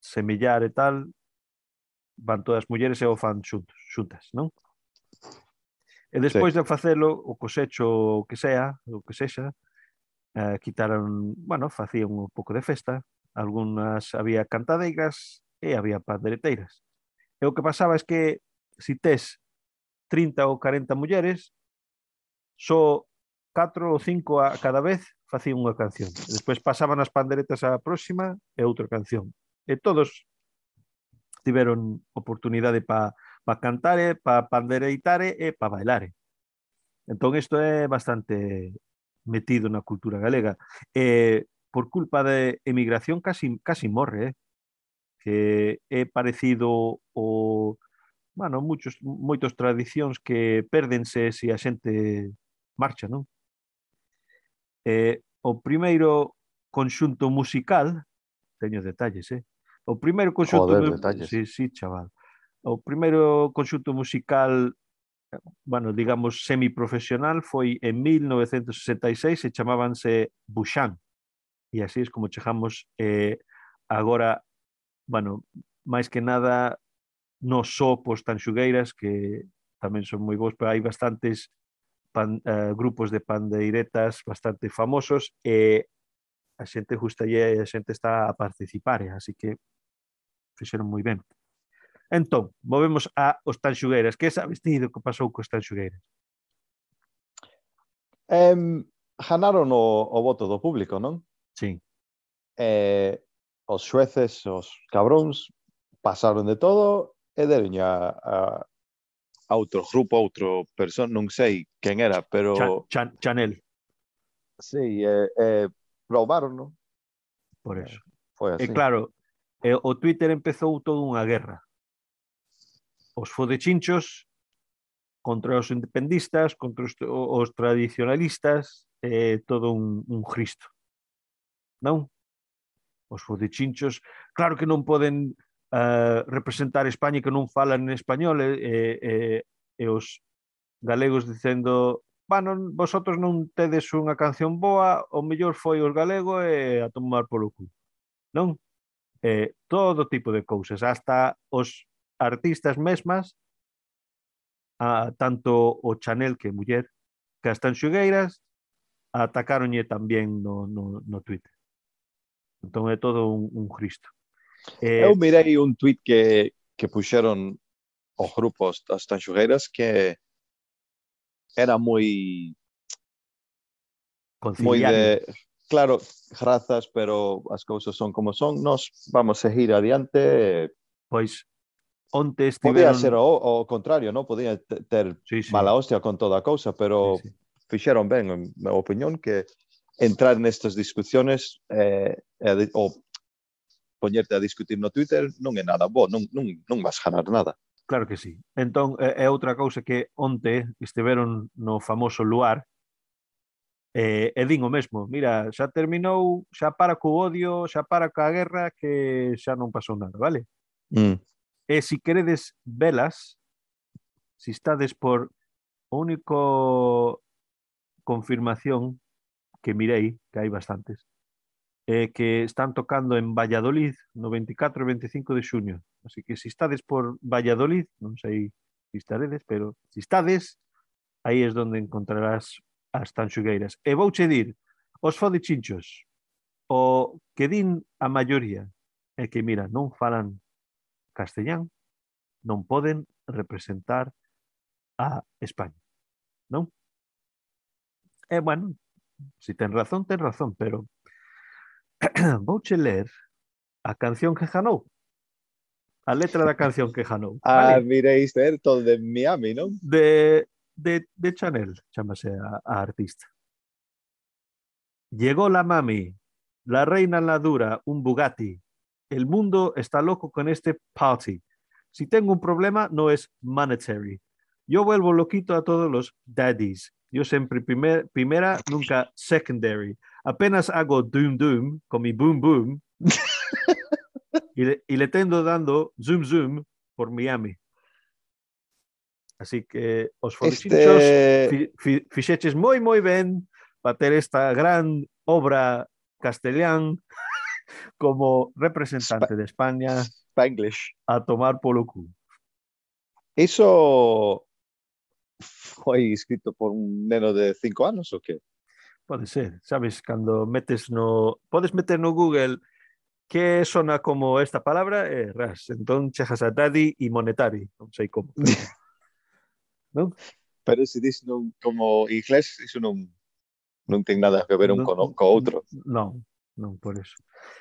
semillar e tal, van todas as mulleres e o fan xuntos, xuntas, non? E despois sí. de facelo, o cosecho o que sea, o que sexa, eh, quitaron, bueno, facían un pouco de festa, algunhas había cantadeiras e había pandereteiras. E o que pasaba é que si tes 30 ou 40 mulleres, só catro ou cinco a cada vez facían unha canción. E despois pasaban as panderetas á próxima e outra canción. E todos tiveron oportunidade para pa cantare, para pandereitare e para bailare. Entón, isto é bastante metido na cultura galega. E por culpa de emigración casi, casi morre, eh? que é parecido o Bueno, muchos, moitos tradicións que pérdense se a xente marcha, non? Eh, o primeiro conxunto musical, teño detalles, eh? O primeiro conxunto... Joder, mu... detalles. Sí, sí, chaval. O primeiro conxunto musical, bueno, digamos, semiprofesional foi en 1966 e chamábanse Buxán. E así é como chegamos eh, agora, bueno, máis que nada, non só pos tanxugueiras, que tamén son moi bons, pero hai bastantes pan, uh, grupos de pandeiretas bastante famosos e a xente justa e a xente está a participar, eh? así que fixeron moi ben. Entón, movemos a os tanxugueiras. Que sabes ti do que pasou cos tanxugueiras? Um, ganaron o, o voto do público, non? Sí. Eh, os xueces, os cabróns, pasaron de todo e deron a, a, a outro grupo, a outro persona, non sei quen era, pero... Chan, Chan, Chanel. Sí, eh, eh, roubaron, non? Por eso. Eh, Foi eh, así. E claro, eh, o Twitter empezou toda unha guerra. Os fodechinchos contra os independistas, contra os, os tradicionalistas, eh, todo un, un Cristo. Non? Os fodechinchos, claro que non poden uh, representar España que non falan en español e, e, e, e os galegos dicendo bueno, vosotros non tedes unha canción boa, o mellor foi os galego e a tomar polo cu. Non? Eh, todo tipo de cousas, hasta os artistas mesmas, a, tanto o Chanel que muller, que as tan xogueiras, atacáronlle tamén no, no, no Twitter. Entón é todo un, un Cristo. Eh, Eu mirei un tweet que, que puxeron os grupos das tanxugueiras que era moi moi de, claro, razas, pero as cousas son como son. Nos vamos seguir adiante. Pois, onte estiveron... Podía ser o, o contrario, non? Podía ter sí, sí. mala hostia con toda a cousa, pero sí, sí. fixeron ben, en mi opinión, que entrar nestas discusiones eh, o poñerte a discutir no Twitter non é nada bo, non, non, non vas ganar nada. Claro que sí. Entón, é outra cousa que onte estiveron no famoso luar eh, e din o mesmo. Mira, xa terminou, xa para co odio, xa para coa guerra, que xa non pasou nada, vale? Mm. E se si queredes velas, se si estades por o único confirmación que mirei, que hai bastantes, eh, que están tocando en Valladolid no 24 e 25 de xuño. Así que se si estades por Valladolid, non sei se si estaredes, pero se si estades, aí es onde encontrarás as tanxugueiras. E vou che dir, os fodichinchos, o que din a maioría é que, mira, non falan castellán, non poden representar a España. Non? E, bueno, se ten razón, ten razón, pero vouche ler a canción que janou. A letra da canción que janou. Ah, vale? mirei isto, é todo de Miami, non? de, de, de Chanel, chámase a, a artista. Llegó la mami, la reina en la dura, un Bugatti. El mundo está loco con este party. Si tengo un problema, no es monetary. Yo vuelvo loquito a todos los daddies. Yo siempre primer, primera, nunca secondary. Apenas hago doom doom con mi boom boom y, le, y le dando zoom zoom por Miami. Así que os fodichinchos Este... moi moi ben para ter esta gran obra castellán como representante de España Spanglish. a tomar polo cu. Iso foi escrito por un neno de cinco anos ou que? Pode ser, sabes, cando metes no... Podes meter no Google que sona como esta palabra e eh, ras. Entón chejas a Daddy e Monetary, non sei como. non? Pero se dis non, como inglés, iso non, non ten nada que ver un non, con, co outro. Non, non, por iso.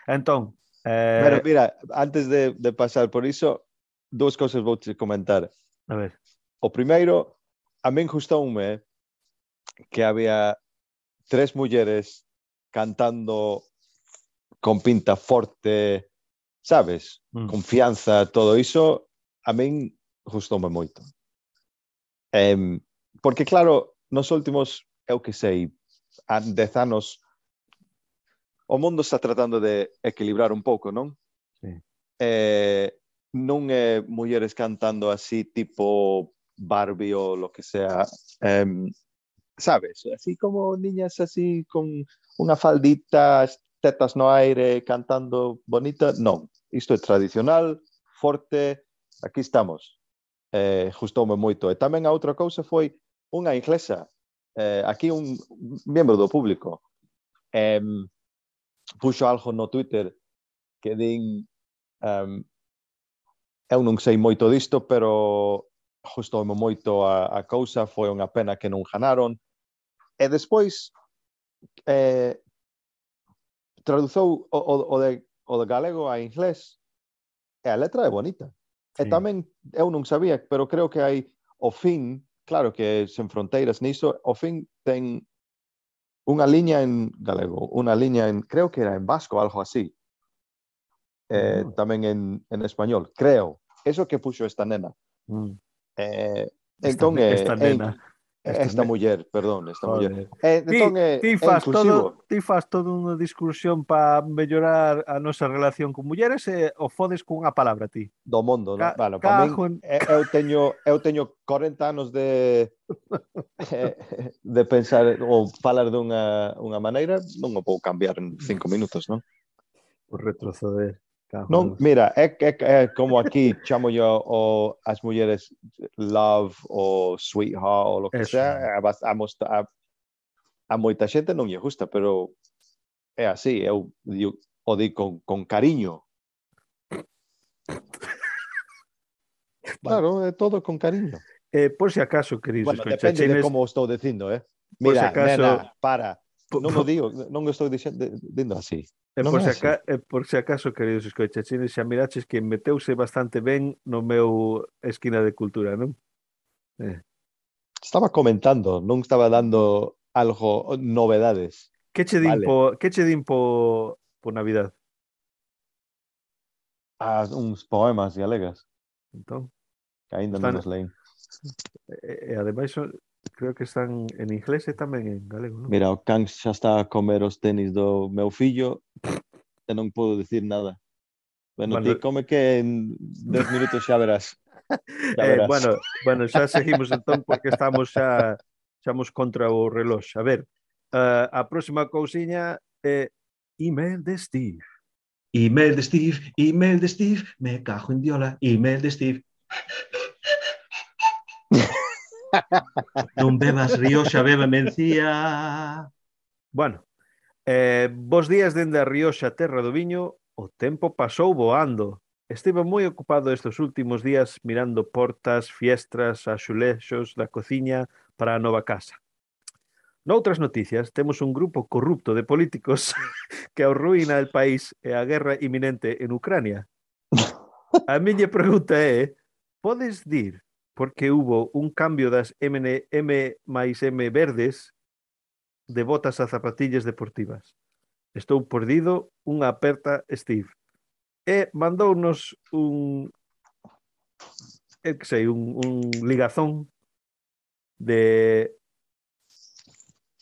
Entón, eh... Pero mira, antes de, de pasar por iso, dúas cousas vou te comentar. A ver. O primeiro, a min gustoume que había tres mulleres cantando con pinta forte, sabes? Mm. Confianza, todo iso, a min gustoume moito. Eh, porque claro, nos últimos, eu que sei, a dez anos, o mundo está tratando de equilibrar un pouco, non? Sí. Eh, non é mulleres cantando así tipo Barbie ou lo que sea. Eh, sabes? Así como niñas así con unha faldita, as tetas no aire, cantando bonita, non. Isto é tradicional, forte, aquí estamos. Eh, gustoume moito. E tamén a outra cousa foi unha inglesa, eh, aquí un membro do público, puxo algo no Twitter que din um, eu non sei moito disto, pero gustoume moito a, a cousa, foi unha pena que non ganaron. E despois eh, traduzou o, o, o, de, o de galego a inglés e a letra é bonita. Sí. E tamén, eu non sabía, pero creo que hai o fin, claro que sen fronteiras niso, o fin ten unha liña en galego, unha liña en, creo que era en vasco, algo así. Eh, mm. Tamén en, en español, creo. Eso que puxo esta nena. Mm. Eh, esta, entón, eh, esta eh, nena. En, Esta eh, muller, perdón, esta joder. muller. Eh, entón, eh, ti, é, ti, faz inclusivo. todo, ti fas toda unha discusión para mellorar a nosa relación con mulleres e o fodes cunha palabra ti. Do mundo, Ca, no? Bueno, para min, en... Eh, eu teño eu teño 40 anos de de pensar ou falar dunha unha maneira, non o vou cambiar en 5 minutos, non? Por retroceder. En- mira, é, é, é como aquí chamo yo o as mulleres love ou sweetheart ou lo que Eso. sea, a, a, a, a moita xente non lle gusta, pero é así, eu digo, o con, con cariño. Claro, é todo con cariño. Eh, por si acaso, queridos Bueno, depende de escoitachines, como o estou dicindo, eh? Por si Mira, acaso- nena, para. non o digo, non estou dixendo, así. E non por, si aca, e por si acaso, queridos escoitachines, xa miraches que meteuse bastante ben no meu esquina de cultura, non? Eh. Estaba comentando, non estaba dando algo, novedades. Que che din vale. po, que che din po, po Navidad? Ah, uns poemas galegas. Entón? Que ainda Están... non os leín. E, e ademais son, creo que están en inglés eh, e tamén en galego, non? Mira, o Can xa está a comer os tenis do meu fillo e non podo dicir nada. Bueno, bueno ti come que en 10 minutos xa verás. Xa eh, verás. Eh, bueno, bueno, xa seguimos entón porque estamos xa xamos contra o reloj. A ver, uh, a próxima cousiña é email de Steve. Email de Steve, email de Steve, me cajo en diola, email de Steve non bebas Rioxa, beba Mencía. Bueno, eh, bos días dende a Rioxa, terra do viño, o tempo pasou voando. Estive moi ocupado estes últimos días mirando portas, fiestras, axulexos da cociña para a nova casa. Noutras noticias, temos un grupo corrupto de políticos que arruína el país e a guerra iminente en Ucrania. A miña pregunta é, podes dir porque hubo un cambio das MN, M máis M verdes de botas a zapatillas deportivas. Estou perdido, unha aperta Steve. E mandounos un eu que sei, un, un ligazón de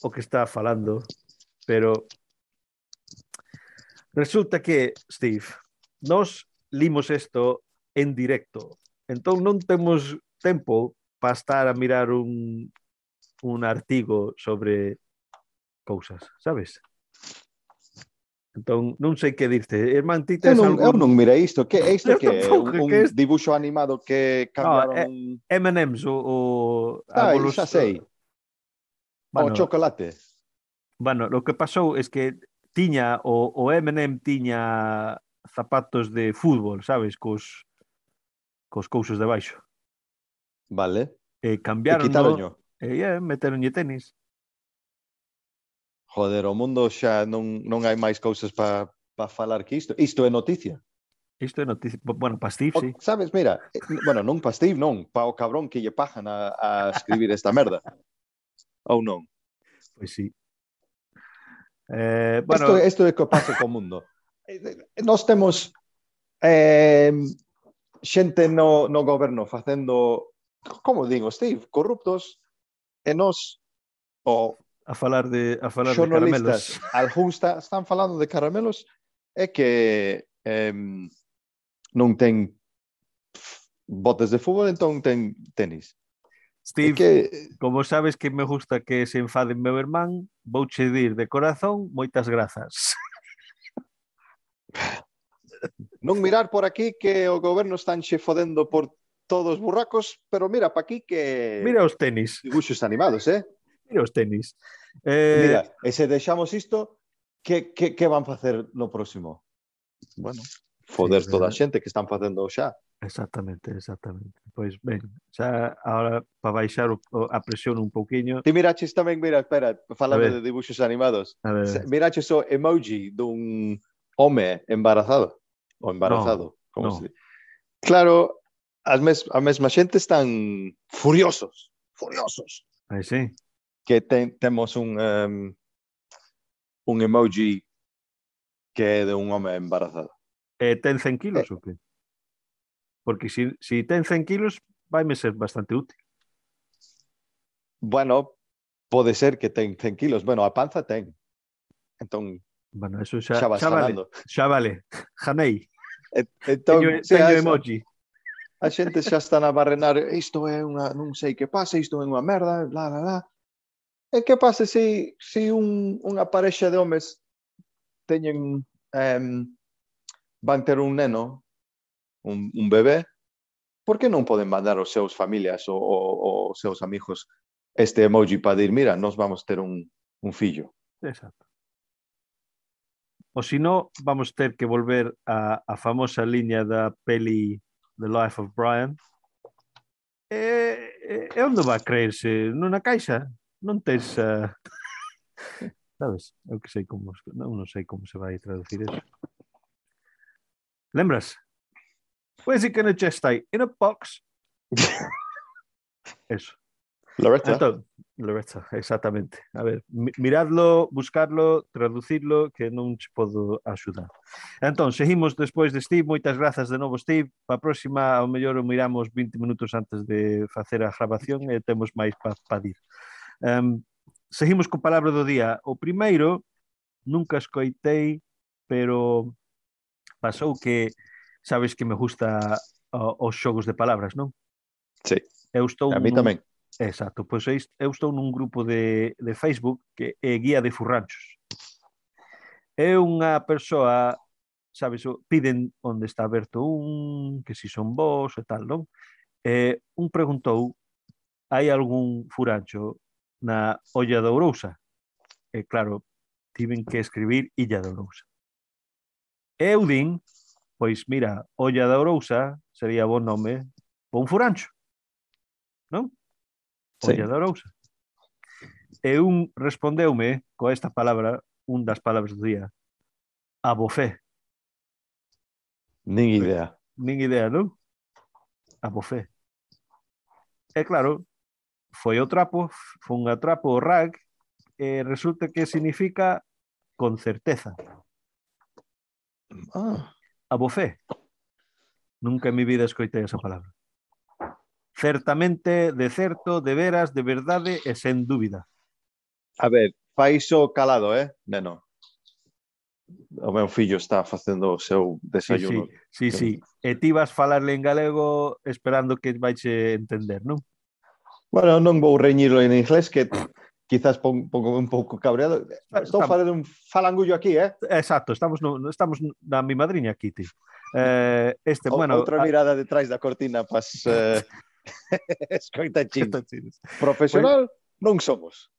o que está falando, pero resulta que, Steve, nós limos isto en directo, entón non temos tempo para estar a mirar un, un artigo sobre cousas, sabes? Entón, non sei que dirte. Irmán, ti tes eu algún... eu non mirei isto. Que, é isto eu que é? Un, un que dibuixo animado que cambiaron... No, eh, M&M's, o... o ah, evolución... xa sei. Bueno, o chocolate. Bueno, lo que pasou é es que tiña o, o M&M tiña zapatos de fútbol, sabes, cos, cos cousos de baixo. Vale. Eh, cambiaron. Quitaronño. E eh, eh meteronlle tenis. Joder, o mundo xa non, non hai máis cousas para pa falar que isto. Isto é noticia. Isto é noticia. Bueno, pa Steve, o, sí. Sabes, mira, eh, bueno, non pa Steve, non. Pa o cabrón que lle pajan a, a escribir esta merda. Ou non? Pois pues sí. Eh, bueno... Isto, isto é o que pasa co mundo. Eh, nós temos eh, xente no, no goberno facendo como digo, Steve, corruptos e nós o a falar de a falar de caramelos. Algúns está, están falando de caramelos é que eh, non ten botas de fútbol, entón ten tenis. Steve, que... como sabes que me gusta que se enfade meu irmán, vou che dir de corazón moitas grazas. Non mirar por aquí que o goberno están che fodendo por todos burracos, pero mira pa aquí que... Mira os tenis. Dibuxos animados, eh? Mira os tenis. Eh... Mira, e se deixamos isto, que, que, que van facer no próximo? Bueno, foder sí, toda a xente que están facendo xa. Exactamente, exactamente. Pois ben, xa agora para baixar o, a presión un pouquiño. Ti miraches tamén, mira, espera, falando de dibuxos animados. A ver, miraches o emoji dun home embarazado ou embarazado, no, como no. se Claro, as, mes, as mesma xente están furiosos, furiosos. Aí sí. Que ten, temos un um, un emoji que é de un home embarazado. Eh, ten 100 kilos eh. ou que? Porque si, si ten 100 kilos vaime ser bastante útil. Bueno, pode ser que ten 100 kilos. Bueno, a panza ten. Entón, bueno, eso xa, xa, xa vale. Xa vale. Janei. Entón, teño, teño emoji. Eso. A xente xa está a barrenar isto é unha, non sei que pasa, isto é unha merda, bla, bla, bla. E que pasa se, se un, unha parexa de homes teñen em, van ter un neno, un, un bebé, por que non poden mandar aos seus familias ou, ou, ou seus amigos este emoji para dir, mira, nos vamos ter un, un fillo. Exacto. O si no, vamos ter que volver a, a famosa liña da peli The Life of Brian, e, e onde va a creerse? nunha caixa? Non tens... Uh... Eh, sabes? Eu que sei como... Non, non sei como se vai traducir eso. Lembras? Where's it gonna just stay? In a box? eso. Loretta. Entón, Loretta, exactamente. A ver, miradlo, buscarlo, traducirlo, que non che podo axudar. Entón, seguimos despois de Steve, moitas grazas de novo Steve. Pa próxima, ao mellor, o miramos 20 minutos antes de facer a grabación e temos máis para pa dir. Um, seguimos co palabra do día. O primeiro, nunca escoitei, pero pasou que sabes que me gusta os xogos de palabras, non? Sí. Eu estou a mí tamén Exacto, pois eu, eu estou nun grupo de, de Facebook que é Guía de Furranchos. É unha persoa, sabes, piden onde está aberto un, que si son vos e tal, non? Eh, un preguntou, hai algún furancho na olla de Ourousa? E eh, claro, tiven que escribir Illa de Ourousa. Eu din, pois mira, olla de Ourousa sería bon nome para un furancho. Olla sí. da E un respondeume coa esta palabra, un das palabras do día, abofé. Nin idea. Nin idea, non? Abofé. E claro, foi o trapo, foi un atrapo o rag, e resulta que significa con certeza. Ah. Abofé. Nunca en mi vida escoitei esa palabra certamente, de certo, de veras, de verdade e sen dúbida. A ver, faixo calado, eh, neno? O meu fillo está facendo o seu desayuno. Sí, sí, sí, sí. E ti vas falarle en galego esperando que vais entender, non? Bueno, non vou reñirlo en inglés, que quizás pon, pongo un pouco cabreado. Estou estamos, falando un falangullo aquí, eh? Exacto, estamos, no, estamos na mi madriña aquí, ti. Eh, este, o, bueno, outra mirada a... detrás da cortina pas eh, escoitachinos. Profesional pois, non somos.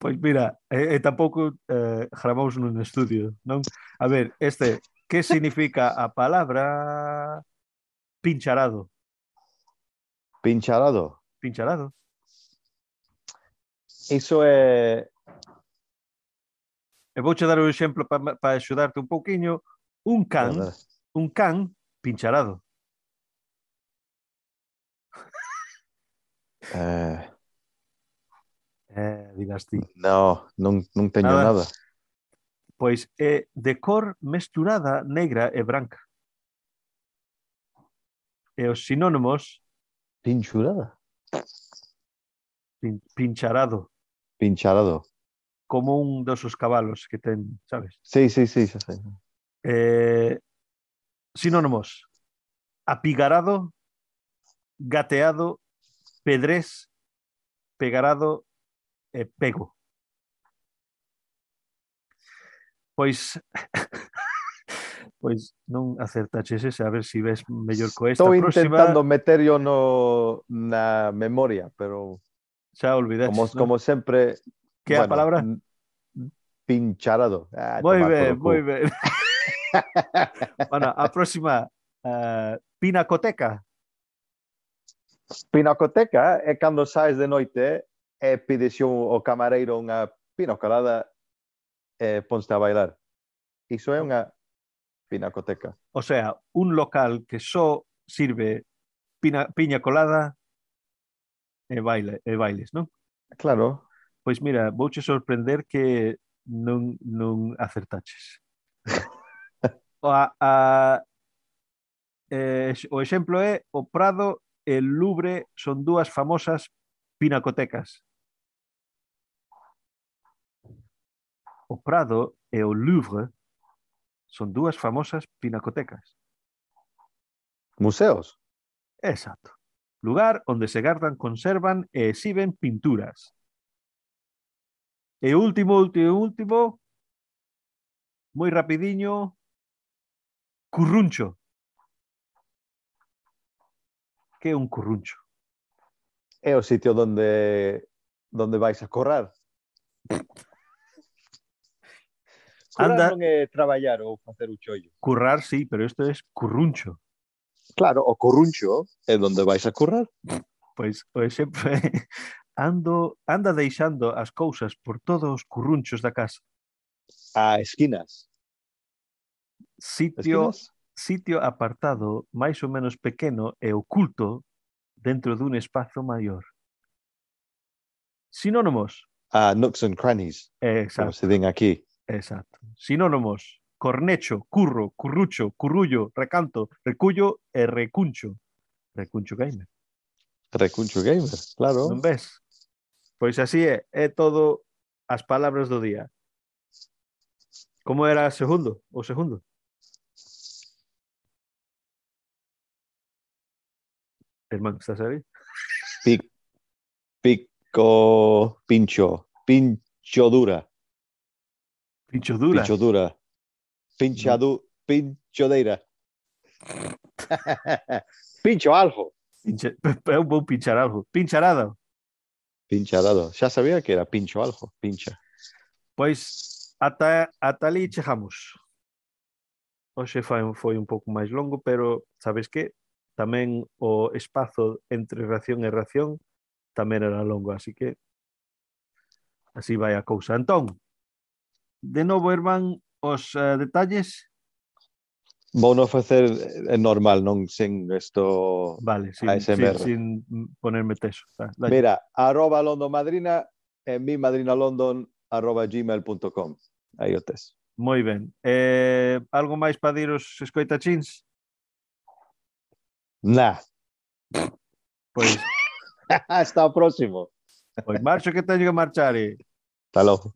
Pois mira, e, e tampouco eh, gravamos nun estudio, non? A ver, este, que significa a palabra pincharado? Pincharado? Pincharado. Iso é... E vouche dar un exemplo para pa axudarte un pouquiño. Un can, un can pincharado. Eh... Eh, digas ti. No, non, non teño nada. nada. Pois é de cor mesturada negra e branca. E os sinónimos... Pinchurada? Pin, pincharado. Pincharado. Como un dos os cabalos que ten, sabes? Sí, sí, sí, xa sei. Eh, sinónimos. Apigarado, gateado Pedrés, Pegarado e Pego. Pois pois non acertaches ese, a ver se si ves mellor co esta Estou intentando próxima... meterio no na memoria, pero xa olvidaste. Como, ¿no? como sempre que bueno, a palabra pincharado. Ah, moi ben, moi ben. bueno, a próxima uh, Pinacoteca. Pinacoteca é cando saes de noite e pides ao camareiro unha pinocolada e ponste a bailar. Iso é unha pinacoteca. O sea, un local que só sirve pina, piña colada e, baile, e bailes, non? Claro. Pois mira, vouche sorprender que non, non acertaches. a, a, eh, o exemplo é o Prado el Louvre son dúas famosas pinacotecas. O Prado e o Louvre son dúas famosas pinacotecas. Museos. Exacto. Lugar onde se gardan, conservan e exhiben pinturas. E último, último, último, moi rapidiño, curruncho. que é un curruncho? É o sitio onde onde vais a correr. Currar Anda... non é traballar ou facer o chollo. Currar, sí, pero isto é curruncho. Claro, o curruncho é onde vais a currar. Pois o exemplo é ando, anda deixando as cousas por todos os currunchos da casa. A esquinas. Sitio esquinas? Sitio apartado máis ou menos pequeno e oculto dentro dun espazo maior. Sinónimos. A nooks and crannies, como Exacto, se din aquí. exacto. Sinónimos. Cornecho, curro, currucho, currullo, recanto, recullo e recuncho. Recuncho gamer. Recuncho gamer, claro. Non ves? Pois así é, é todo as palabras do día. Como era o segundo? O segundo? Hermano, estás? Pic, pico, pincho, pincho dura, Pincho dura. pincho dura, pinchadu, pinchodeira. pincho algo. Pinche... Eu vou pinchar algo. Pincharada. Pincharado. Xa sabía que era pincho algo, pincha. Pois ata, ata ali chegamos. Hoxe foi, foi un pouco máis longo, pero sabes que tamén o espazo entre ración e ración tamén era longo, así que así vai a cousa. Entón, de novo, Herman, os uh, detalles? Vou non facer eh, normal, non sen isto vale, sin, ASMR. Sin, sin ponerme teso. Tá. Mira, arroba londomadrina e mi madrina london arroba gmail.com. Aí o tes. Moi ben. Eh, algo máis para dir os escoitachins? Nah. Pues. Pois. Está próximo. Pues, pois marcha que tenho que marchar. Tá louco.